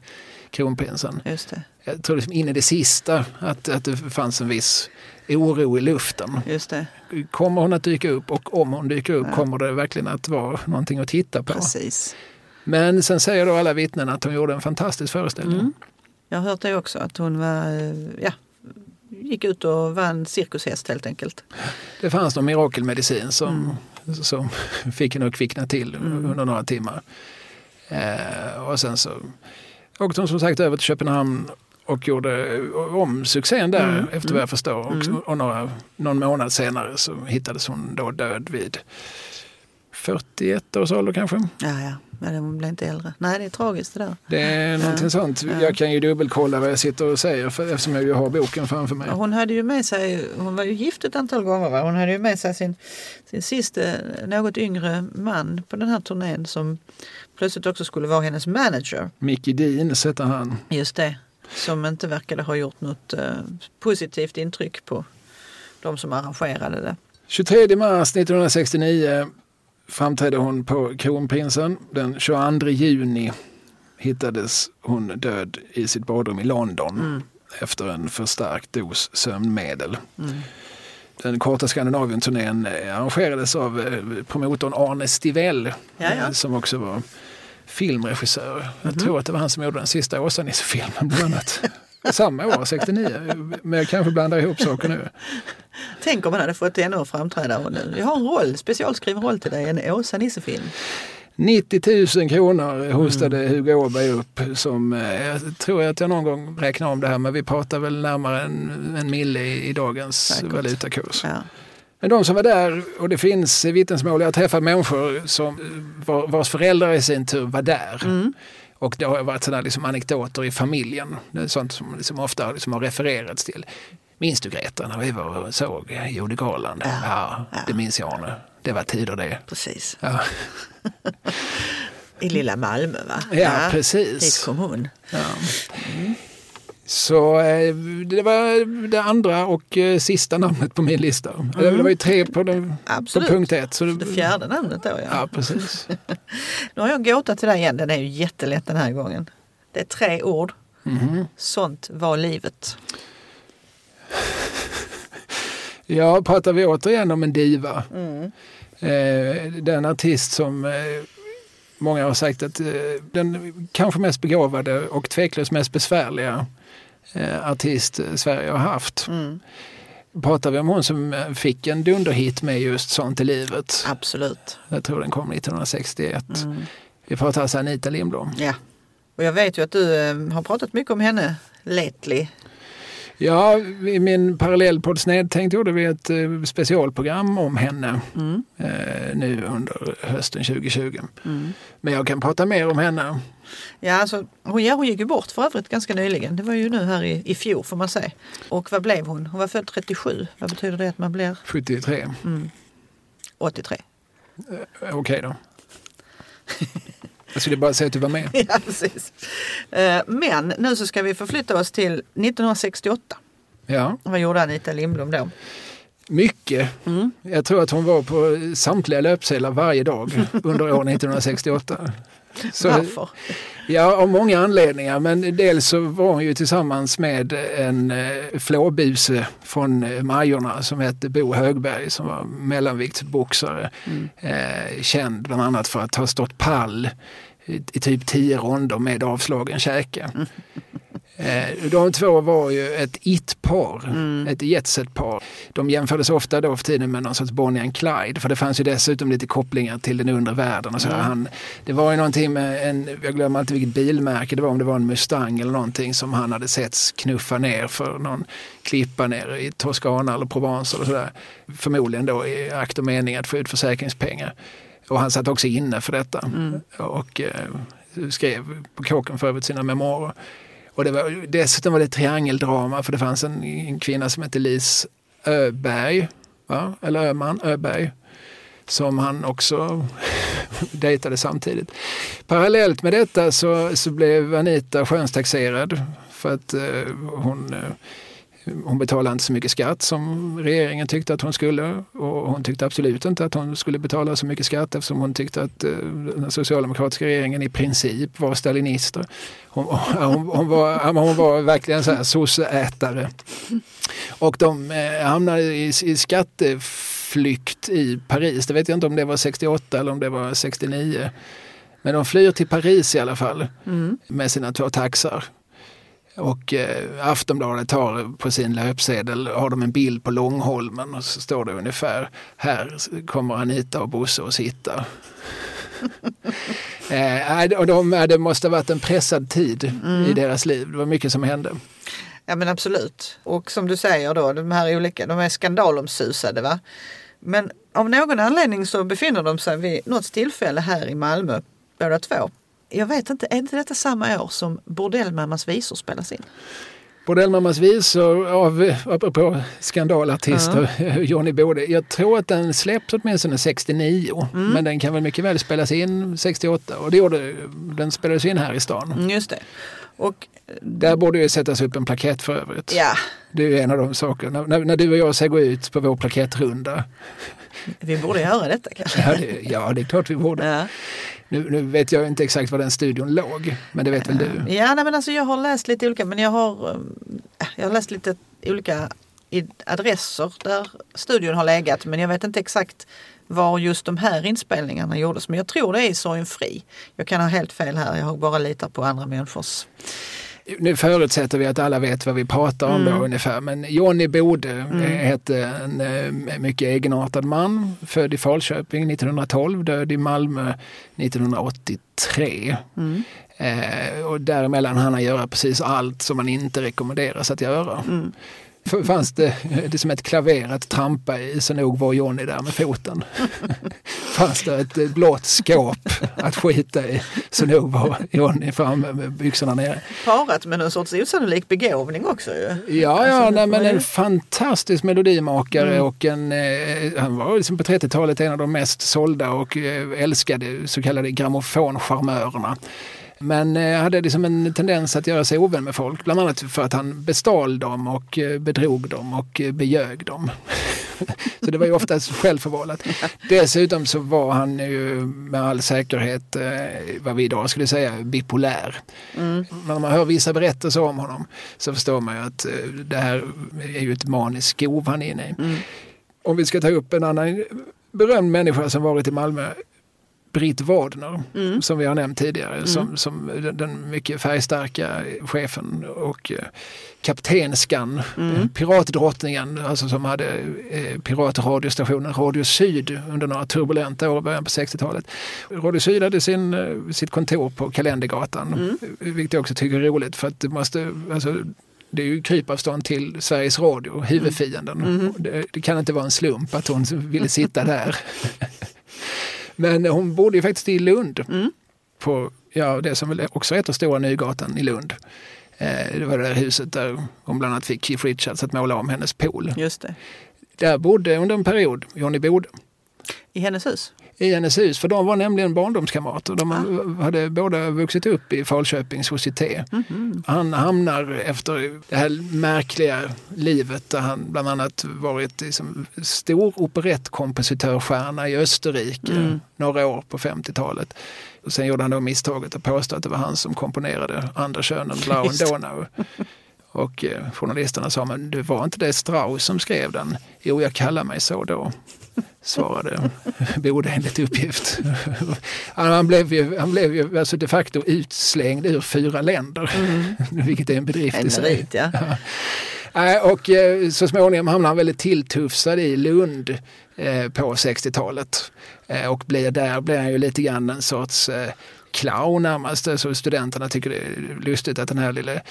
kronprinsen. Just det, Jag tror liksom in i det sista att, att det fanns en viss oro i luften. just det. Kommer hon att dyka upp och om hon dyker upp kommer det verkligen att vara någonting att titta på. Precis. Men sen säger då alla vittnen att hon gjorde en fantastisk föreställning. Mm. Jag har hört det också, att hon var, eh, ja, gick ut och var en cirkushäst helt enkelt. Det fanns någon mirakelmedicin som, som (laughs) fick henne att kvickna till under några timmar. Eh, och sen så åkte hon som sagt över till Köpenhamn och gjorde om succén där efter vad jag förstår. Och, och några, någon månad senare så hittades hon då död vid 41 års ålder kanske. Ja, ja, men hon blev inte äldre. Nej, det är tragiskt det där. Det är någonting sånt. Jag kan ju dubbelkolla vad jag sitter och säger för, eftersom jag ju har boken framför mig. Ja, Hon hade ju med sig, hon var ju gift ett antal gånger va? Hon hade ju med sig sin, sin sista något yngre man på den här turnén som plötsligt också skulle vara hennes manager. Mickey Dean heter han. Just det. Som inte verkade ha gjort något eh, positivt intryck på de som arrangerade det. 23 mars 1969 framträdde hon på Kronprinsen. Den 22 juni hittades hon död i sitt badrum i London efter en förstärkt dos sömnmedel. Den korta Skandinavien-turnén arrangerades av eh, promotorn Arne Stivell Ja, ja. eh, som också var filmregissör. Jag tror att det var han som gjorde den sista Åsa-Nisse-filmen bland annat. (laughs) Samma år, 69. Men jag kanske blandar ihop saker nu. Tänk om man hade fått henne att framträda och nu. Jag har en roll, specialskriven roll till dig, en Åsa-Nisse-film. 90 000 kronor hostade Hugo Åberg upp som, eh, jag tror att jag någon gång räknar om det här, men vi pratar väl närmare en, en mille i, i dagens Säkert. valutakurs. Ja. Men de som var där, och det finns vittnesmål, jag har träffat människor som, var, vars föräldrar i sin tur var där. Och det har varit sådana liksom anekdoter i familjen, sånt som liksom ofta liksom har refererats till. Minns du Greta när vi var och såg Judy Garland? Ja, det minns jag Arne. Det var tider det. Precis. Ja. (laughs) I lilla Malmö va? Ja, precis. Hit kom hon. Ja. Så eh, det var det andra och eh, sista namnet på min lista. Det var ju tre på, den, på punkt ett. Så Det fjärde namnet då ja. Ja, precis. (laughs) Nu har jag en gåta till dig igen. Den är ju jättelätt den här gången. Det är tre ord. Mhm. Sånt var livet. (laughs) Ja, pratar vi återigen om en diva. Eh, den artist som eh, många har sagt att eh, den kanske mest begåvade och tveklöst mest besvärliga artist eh, Sverige har haft. Pratar vi om hon som eh, fick en dunderhit med just Sånt i livet. Absolut. Jag tror den kom 1961. Vi pratar alltså Anita Lindblom. Ja. Och jag vet ju att du eh, har pratat mycket om henne lately. Ja, i min parallellpodd Snedtänkt gjorde vi ett eh, specialprogram om henne eh, nu under hösten 2020. Men jag kan prata mer om henne. Ja, alltså, hon, ja, hon gick ju bort för övrigt ganska nyligen. Det var ju nu här i, i fjol får man säga. Och vad blev hon? Hon var född 37. Vad betyder det att man blir 73. 83? Okej då. (laughs) Jag skulle bara säga att du var med. (laughs) ja, precis. Eh, Men nu så ska vi förflytta oss till 1968. Ja, Vad gjorde Anita Lindblom då? mycket. Jag tror att hon var på samtliga löpsedlar varje dag (laughs) under år 1968. Så, Varför? Ja, av många anledningar. Men dels så var hon ju tillsammans med en eh, flåbuse från eh, Majorna som hette Bo Högberg som var mellanviktsboxare. Eh, känd bland annat för att ha stått pall i, i typ tio ronder med avslagen käke. Eh, De två var ju ett it-par, Mm. ett jetset-par. De jämfördes ofta då för tiden med någon sorts Bonnie and Clyde för det fanns ju dessutom lite kopplingar till den undre världen. Och så. Mm. Han, det var ju någonting med en, jag glömmer inte vilket bilmärke det var, om det var en Mustang eller någonting som han hade setts knuffa ner för någon klippa ner i Toscana eller Provence eller sådär. Förmodligen då i akt och mening att få ut försäkringspengar. Och han satt också inne för detta Mm. och eh, skrev på kåken för övrigt sina memoarer. Och det var, dessutom var det triangeldrama för det fanns en, en kvinna som hette Lis Öberg, va? eller Öman, Öberg, som han också (laughs) dejtade samtidigt. Parallellt med detta så, så blev Anita skönstaxerad för att eh, hon, eh, hon betalade inte så mycket skatt som regeringen tyckte att hon skulle och hon tyckte absolut inte att hon skulle betala så mycket skatt eftersom hon tyckte att eh, den socialdemokratiska regeringen i princip var stalinister. Hon, (laughs) hon, hon, var, hon var verkligen så här sosseätare. Och de eh, hamnade i, i skatteflykt i Paris. Det vet jag inte om det var 68 eller om det var 69. Men de flyr till Paris i alla fall Mm. med sina två taxar. Och eh, Aftonbladet har på sin löpsedel har de en bild på Långholmen och så står det ungefär här kommer Anita och Bosse att sitta. (laughs) eh, och de, det måste ha varit en pressad tid i deras liv. Det var mycket som hände. Ja men absolut. Och som du säger då, de här olika, de är skandalomsusade va. Men av någon anledning så befinner de sig vid något tillfälle här i Malmö, båda två. Jag vet inte, är inte detta samma år som Bordellmammas visor spelas in? Bordellmammas visor av, apropå skandalartister, (laughs) Johnny Bode. Jag tror att den släpps åtminstone 69 men den kan väl mycket väl spelas in 68 och det gjorde, den spelades in här i stan. Mm, Just det. Och Där borde ju sättas upp en plakett för övrigt. ja, Det är ju en av de sakerna. När, när du och jag ska gå ut på vår plakettrunda. vi borde göra detta kanske. Ja, det, ja, det är klart vi borde. Ja. Nu, nu vet jag inte exakt var den studion låg, men det vet väl du? Eh, ja, nej, men alltså jag har läst lite olika, men jag har, eh, jag har läst lite olika adresser där studion har legat, men jag vet inte exakt var just de här inspelningarna gjordes. Men jag tror det är i Sorgenfri. Jag kan ha helt fel här, jag har bara litat på andra människors. Nu förutsätter vi att alla vet vad vi pratar om Mm. då ungefär. Men Johnny Bode eh, hette en eh, mycket egenartad man. Född i Falköping 1912, död i Malmö 1983. Mm. Eh, och däremellan hann han göra precis allt som man inte rekommenderas att göra. Mm. Fanns det, det som ett klaver att trampa i så nog var Johnny där med foten. (laughs) Fanns det ett blått skåp att skita i så nog var Johnny framme med byxorna nere. Parat med någon sorts osannolik begåvning också ju. Ja, ja Alltså, nej, men en fantastisk melodimakare Mm. och en, eh, han var liksom på 30-talet en av de mest sålda och eh, älskade så kallade grammofoncharmörerna. Men eh, hade liksom en tendens att göra sig ovän med folk, bland annat för att han bestal dem och eh, bedrog dem och eh, beljög dem. (laughs) så det var ju oftast självförvållat. Dessutom så var han ju med all säkerhet eh, vad vi idag skulle säga bipolär. Mm. När man hör vissa berättelser om honom så förstår man ju att det här är ju ett maniskt skov han är inne i. Mm. Om vi ska ta upp en annan berömd människa som varit i Malmö Britt Wadner, Mm. som vi har nämnt tidigare, som, som den- mycket färgstarka chefen och eh, kaptenskan, Mm. piratdrottningen, alltså som hade eh, piratradiostationen Radio Syd under några turbulenta år i början på 60-talet. Radio Syd hade sin, eh, sitt kontor på Kalendergatan, Mm. vilket jag också tycker är roligt för att det måste, alltså, det är ju krypavstånd till Sveriges Radio, huvudfienden. Mm. Det, det kan inte vara en slump att hon ville sitta där. (laughs) Men hon bodde ju faktiskt i Lund. Mm. På ja, det som väl också heter Stora Nygatan i Lund. Eh, det var det där huset där hon bland annat fick Keith Richards att måla om hennes pool. Just det. Där bodde under en period Johnny Bode I hennes hus. I hennes hus. För de var nämligen barndomskamrater. De Ah. hade båda vuxit upp i Falköpings societé. Mhm. Han hamnar efter det här märkliga livet där han bland annat varit liksom stor operettkompositörstjärna i Österrike Mm. några år på 50-talet. Och sen gjorde han då misstaget att påstå att det var han som komponerade Andra könen, Just. Donau. Och eh, journalisterna sa, men det var inte det Strauss som skrev den? Jo, jag kallar mig så då. Svarade Bode enligt uppgift. Han blev ju, han blev ju alltså de facto utslängd ur fyra länder, mm. vilket är en bedrift en i sig. Merit, ja. Och eh, så småningom hamnar han väldigt tilltufsad i Lund eh, på 60-talet. Eh, och blir där blir han ju lite grann en sorts clown närmast. Så studenterna tycker det är lustigt att den här lille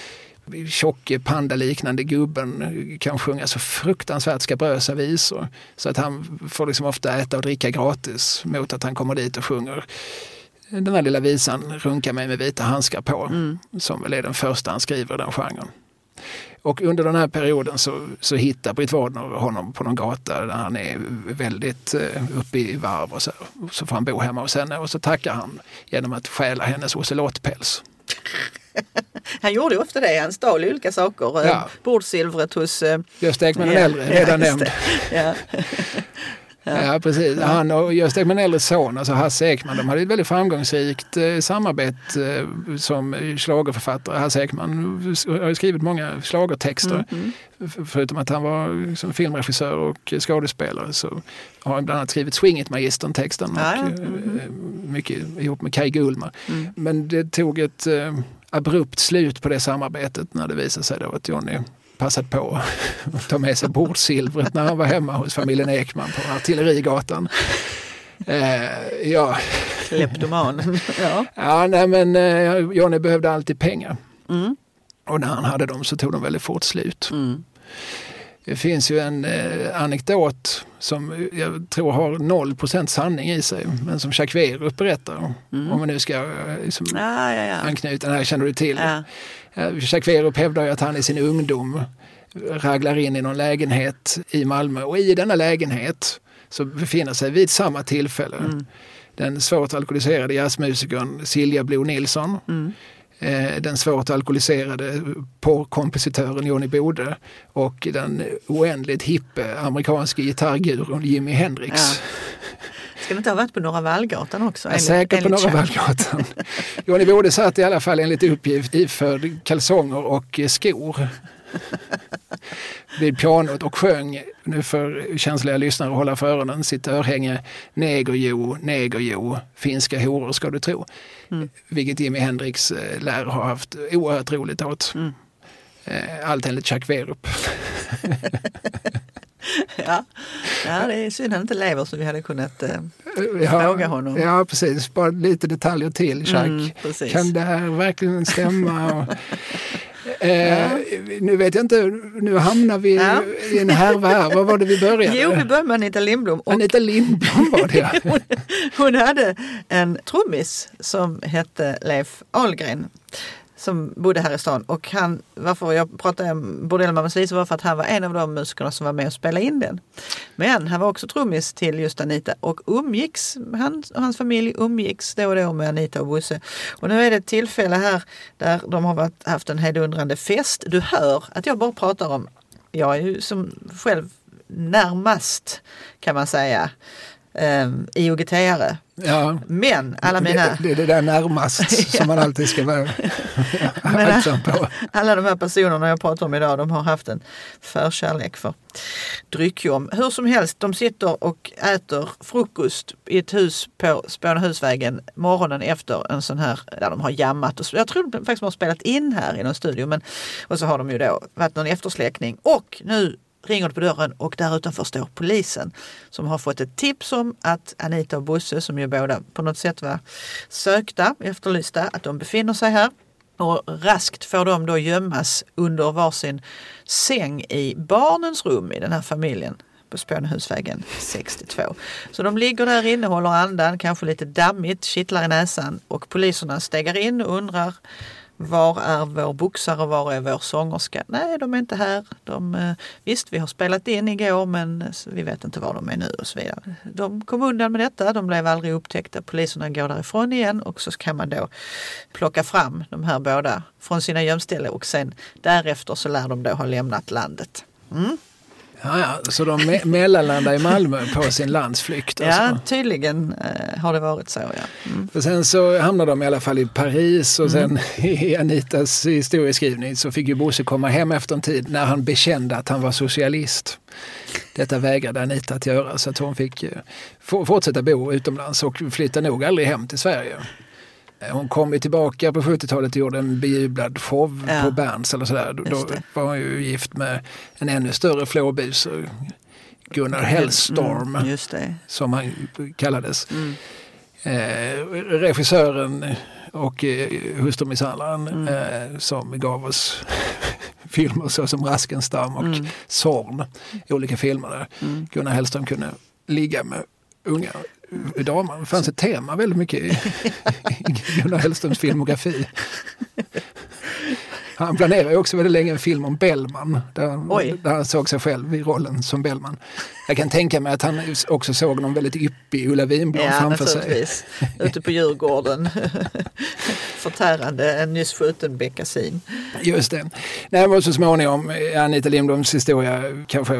tjocke pandaliknande gubben kan sjunga så fruktansvärt skabrösa visor. Så att han får liksom ofta äta och dricka gratis mot att han kommer dit och sjunger den här lilla visan Runka mig med vita handskar på. Mm. Som väl är den första han skriver i den genren. Och under den här perioden så, så hittar Britt Wadner honom på någon gata där han är väldigt uh, uppe i varv och så. Så får han bo hemma hos henne och så tackar han genom att stjäla hennes ocelottpäls. (laughs) han gjorde ofta det, han stal olika saker. Ja. Bordsilvret hos... Uh, (laughs) Gösta Ekman den äldre, redan ja, nämnd. Ja. Ja. ja, precis. Han och Gösta Ekman äldres son, alltså Hasse Ekman, de hade ett väldigt framgångsrikt eh, samarbete eh, som schlagerförfattare. Hasse Ekman har ju skrivit många schlagertexter. Mm, mm. Förutom att han var liksom, filmregissör och skådespelare så har han bland annat skrivit Swing It-magistern texten ja, och mm, mm. Eh, mycket ihop med Kai Gullmar. Mm. Men det tog ett eh, abrupt slut på det samarbetet när det visade sig då att Johnny passat på att ta med sig bordsilvret när han var hemma hos familjen Ekman på Artillerigatan. Eh, ja. Kleptoman. (laughs) ja. ja, nej men eh, Johnny behövde alltid pengar. Mm. Och när han hade dem så tog de väldigt fort slut. Mm. Det finns ju en eh, anekdot som jag tror har 0% sanning i sig, men som Jacques Werup berättar. Mm. Om man nu ska eh, liksom, ja, ja, ja. anknyta, den här känner du till. Ja. Jacques Werup hävdar ju att han i sin ungdom raglar in i någon lägenhet i Malmö och i denna lägenhet så befinner sig vid samma tillfälle mm. den svårt alkoholiserade jazzmusikern Silja Blom Nilsson. Mm. Eh, den svårt alkoholiserade porrkompositören Johnny Bode och den oändligt hippe amerikanske gitarrgurun Jimi Hendrix. Ja. Ska det inte ha varit på Norra Vallgatan också? Ja, säkert på Norra Vallgatan. Johnny Bode satt i alla fall enligt uppgift iförd kalsonger och skor vid pianot och sjöng, nu för känsliga lyssnare att hålla för öronen, sitt örhänge Negerjo, negerjo, finska horor ska du tro. Mm. Vilket Jimi Hendrix eh, lär ha haft oerhört roligt åt. Mm. Eh, allt enligt Chuck Werup. (laughs) ja. ja, det är synd att han inte lever så vi hade kunnat eh, ja, fråga honom. Ja, precis. Bara lite detaljer till, Chuck. Mm, kan det här verkligen stämma? (laughs) Eh, nu vet jag inte, nu hamnar vi ja. i en härva här. Var var det vi började? Jo, vi började med Anita Lindblom. Och Anita Lindblom var det (laughs) hon, hon hade en trummis som hette Leif Ahlgren som bodde här i stan. Och han, varför jag pratade om Bordellmammans visa var för att han var en av de musikerna som var med och spelade in den. Men han var också trummis till just Anita och umgicks, han och hans familj umgicks då och då med Anita och Bosse. Och nu är det ett tillfälle här där de har varit, haft en hedundrande fest. Du hör att jag bara pratar om, jag är ju som själv närmast kan man säga eh, um, IOGT-are. Ja, Men alla mina... Det, det är det där närmast (laughs) som man alltid ska vara aktsam på. Alla de här personerna jag pratar om idag de har haft en förkärlek för dryckjom. Hur som helst, de sitter och äter frukost i ett hus på Spånahusvägen morgonen efter en sån här, där de har jammat. Och, jag tror faktiskt de har spelat in här i någon studio. Men, och så har de ju då varit någon eftersläckning. Och nu ringer det på dörren och där utanför står polisen som har fått ett tips om att Anita och Bosse, som ju båda på något sätt var sökta, efterlysta, att de befinner sig här. Och raskt får de då gömmas under varsin säng i barnens rum i den här familjen på Spånehusvägen 62. Så de ligger där inne, håller andan, kanske lite dammigt, kittlar i näsan och poliserna stegar in och undrar var är vår boxare var är vår sångerska? Nej, de är inte här. De, eh, visst, vi har spelat in igår men eh, vi vet inte var de är nu och så vidare. De kom undan med detta, de blev aldrig upptäckta. Poliserna går därifrån igen och så kan man då plocka fram de här båda från sina gömställen och sen därefter så lär de då ha lämnat landet. Mm. Ja, ja, så de me mellanlandade i Malmö på sin landsflykt? Alltså. Ja, tydligen eh, har det varit så. Ja. Mm. Och sen så hamnade de i alla fall i Paris och sen Mm. (laughs) i Anitas historieskrivning så fick ju Bosse komma hem efter en tid när han bekände att han var socialist. Detta vägrade Anita att göra så att hon fick fortsätta bo utomlands och flytta nog aldrig hem till Sverige. Eh, Hon kom ju tillbaka på 70-talet och gjorde en bejublad show Ja. på Berns eller sådär. Då det. var hon ju gift med en ännu större flåbus, Gunnar Hellstorm Mm, just det. som han kallades. Mm. Eh, regissören och eh, hustrumisshandlaren Mm. eh, som gav oss (laughs) filmer såsom Raskenstam och Mm. Zorn. Olika filmer där Mm. Gunnar Hellström kunde ligga med unga damer. Det fanns ett tema väldigt mycket i, Gunnar Hellströms filmografi. Han planerade också väldigt länge en film om Bellman där, Oj. där han såg sig själv i rollen som Bellman. Jag kan tänka mig att han också såg någon väldigt yppig Ulla Winblad Ja, framför sig. Ute på Djurgården. Förtärande en nyss skjuten beckasin. Just det. Nej, men så småningom, Anita Lindbloms historia kanske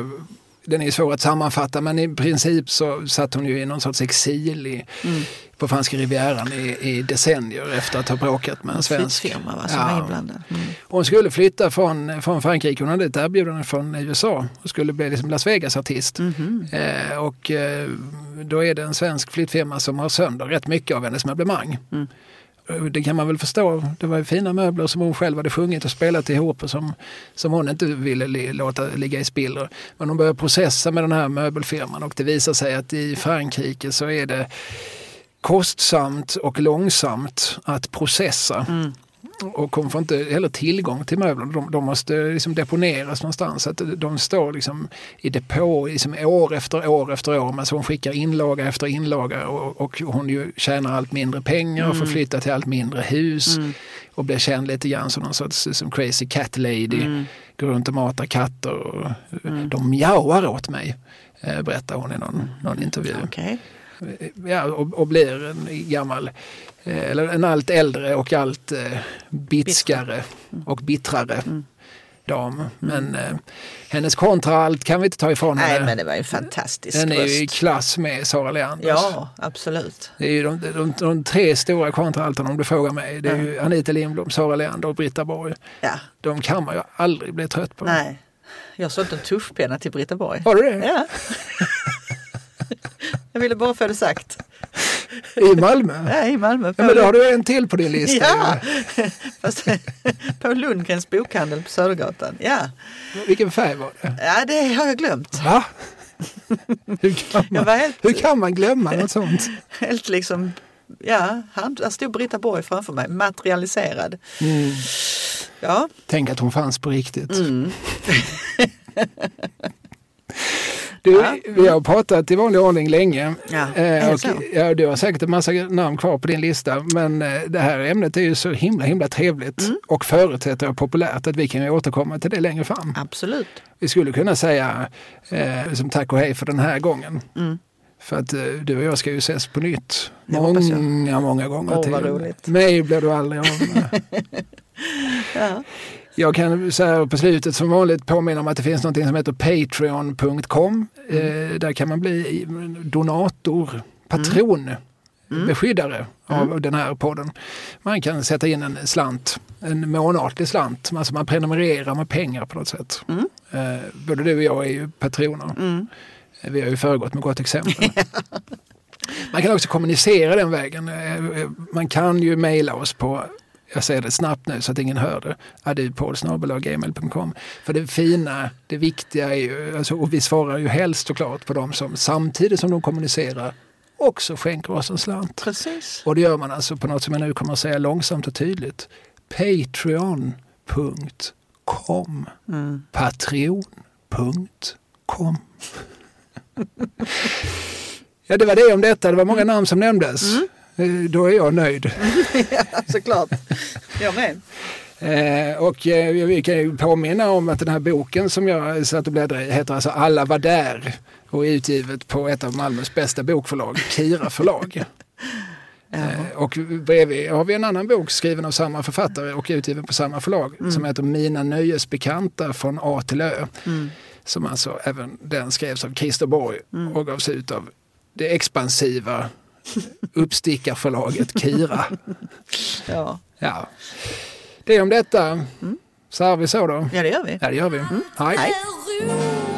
den är svår att sammanfatta men i princip så satt hon ju i någon sorts exil i, Mm. på franska rivieran i, i decennier efter att ha bråkat med en svensk. Flyttfirma va, som Ja. Mm. Hon skulle flytta från, från Frankrike, hon hade ett erbjudande från USA och skulle bli liksom Las Vegas-artist. Mhm. Eh, och eh, då är det en svensk flyttfirma som har sönder rätt mycket av hennes möblemang. Mm. Det kan man väl förstå. Det var ju fina möbler som hon själv hade sjungit och spelat ihop och som, som hon inte ville li, låta ligga i spillror. Men hon började processa med den här möbelfirman och det visar sig att i Frankrike så är det kostsamt och långsamt att processa. Mm. Och får inte heller tillgång till möblerna. De, de måste liksom deponeras någonstans. Att de står liksom i depå liksom år efter år efter år. Men så hon skickar inlaga efter inlaga och, och hon ju tjänar allt mindre pengar och får flytta till allt mindre hus. Mm. Och blir känd lite grann som någon sorts som crazy cat lady. Mm. Går runt och matar katter. Och, De mjauar åt mig. eh, Berättar hon i någon, någon intervju Okej. Ja, och, och blir en gammal, eh, eller en allt äldre och allt eh, bitskare och bittrare Mm. dam. Men eh, hennes kontraallt kan vi inte ta ifrån Nej henne. men det var ju en fantastisk Den är ju i röst. klass med Sara Leanders. Ja, absolut. Det är ju de, de, de tre stora kontraalterna om du frågar mig. Det är ju Anita Lindblom, Sara Leander och Britta Borg. Ja, De kan man ju aldrig bli trött på. nej. Jag sålt en tuschpenna till Britta Borg. Har du det? Ja. (laughs) Jag ville bara få det sagt. I Malmö? Ja, i Malmö. Ja, men då har du en till på din lista. Ja, (laughs) fast på Lundgrens bokhandel på Södergatan. Ja, Vilken färg var det? ja det har jag glömt. Va? Hur kan man, helt, hur kan man glömma något sånt? helt liksom, ja, han, där stod Britta Borg framför mig, materialiserad. Mm. Ja, Tänk att hon fanns på riktigt. mm. (laughs) Du, Ja. vi har pratat i vanlig ordning länge. Ja, Eh, och, ja, du har säkert en massa namn kvar på din lista. Men eh, det här ämnet är ju så himla himla trevligt Mm. och förutsätter jag populärt att vi kan återkomma till det längre fram. absolut. Vi skulle kunna säga eh, som tack och hej för den här gången. Mm. För att eh, du och jag ska ju ses på nytt. Det. Många, många gånger Åh, till. roligt. Mig blir du aldrig av med. (laughs) Ja. Jag kan så här på slutet som vanligt påminna om att det finns något som heter patreon.com. Mm. Eh, där kan man bli donator, patron, Mm. beskyddare av den här podden. Man kan sätta in en slant, en månatlig slant. Alltså man prenumererar med pengar på något sätt. Mm. Eh, både du och jag är ju patroner. Mm. Vi har ju föregått med gott exempel. (laughs) Man kan också kommunicera den vägen. Eh, Man kan ju mejla oss på, jag säger det snabbt nu så att ingen hör det, adupod.gmail.com. För det fina, det viktiga är ju, alltså, och vi svarar ju helst såklart på dem som samtidigt som de kommunicerar också skänker oss en slant. Precis. Och det gör man alltså på något som jag nu kommer att säga långsamt och tydligt. Patreon.com Mm. Patreon.com (laughs) Ja, det var det om detta. Det var många namn som nämndes. Eh, Då är jag nöjd. (laughs) ja, såklart. Jag med. Eh, och eh, vi kan ju påminna om att den här boken som jag satt och bläddrade i heter alltså Alla var där och är utgivet på ett av Malmös bästa bokförlag, Kira förlag. (laughs) Eh, och bredvid har vi en annan bok skriven av samma författare och utgiven på samma förlag som heter Mina nöjesbekanta från A till Ö. Mm. Som alltså även den skrevs av Christer Borg Mm. och gavs ut av det expansiva uppstickarförlaget Kira. Ja. Ja. Det om detta. Så här vi så då. ja, det gör vi. Ja, det gör vi. Hej. Hej. Rue.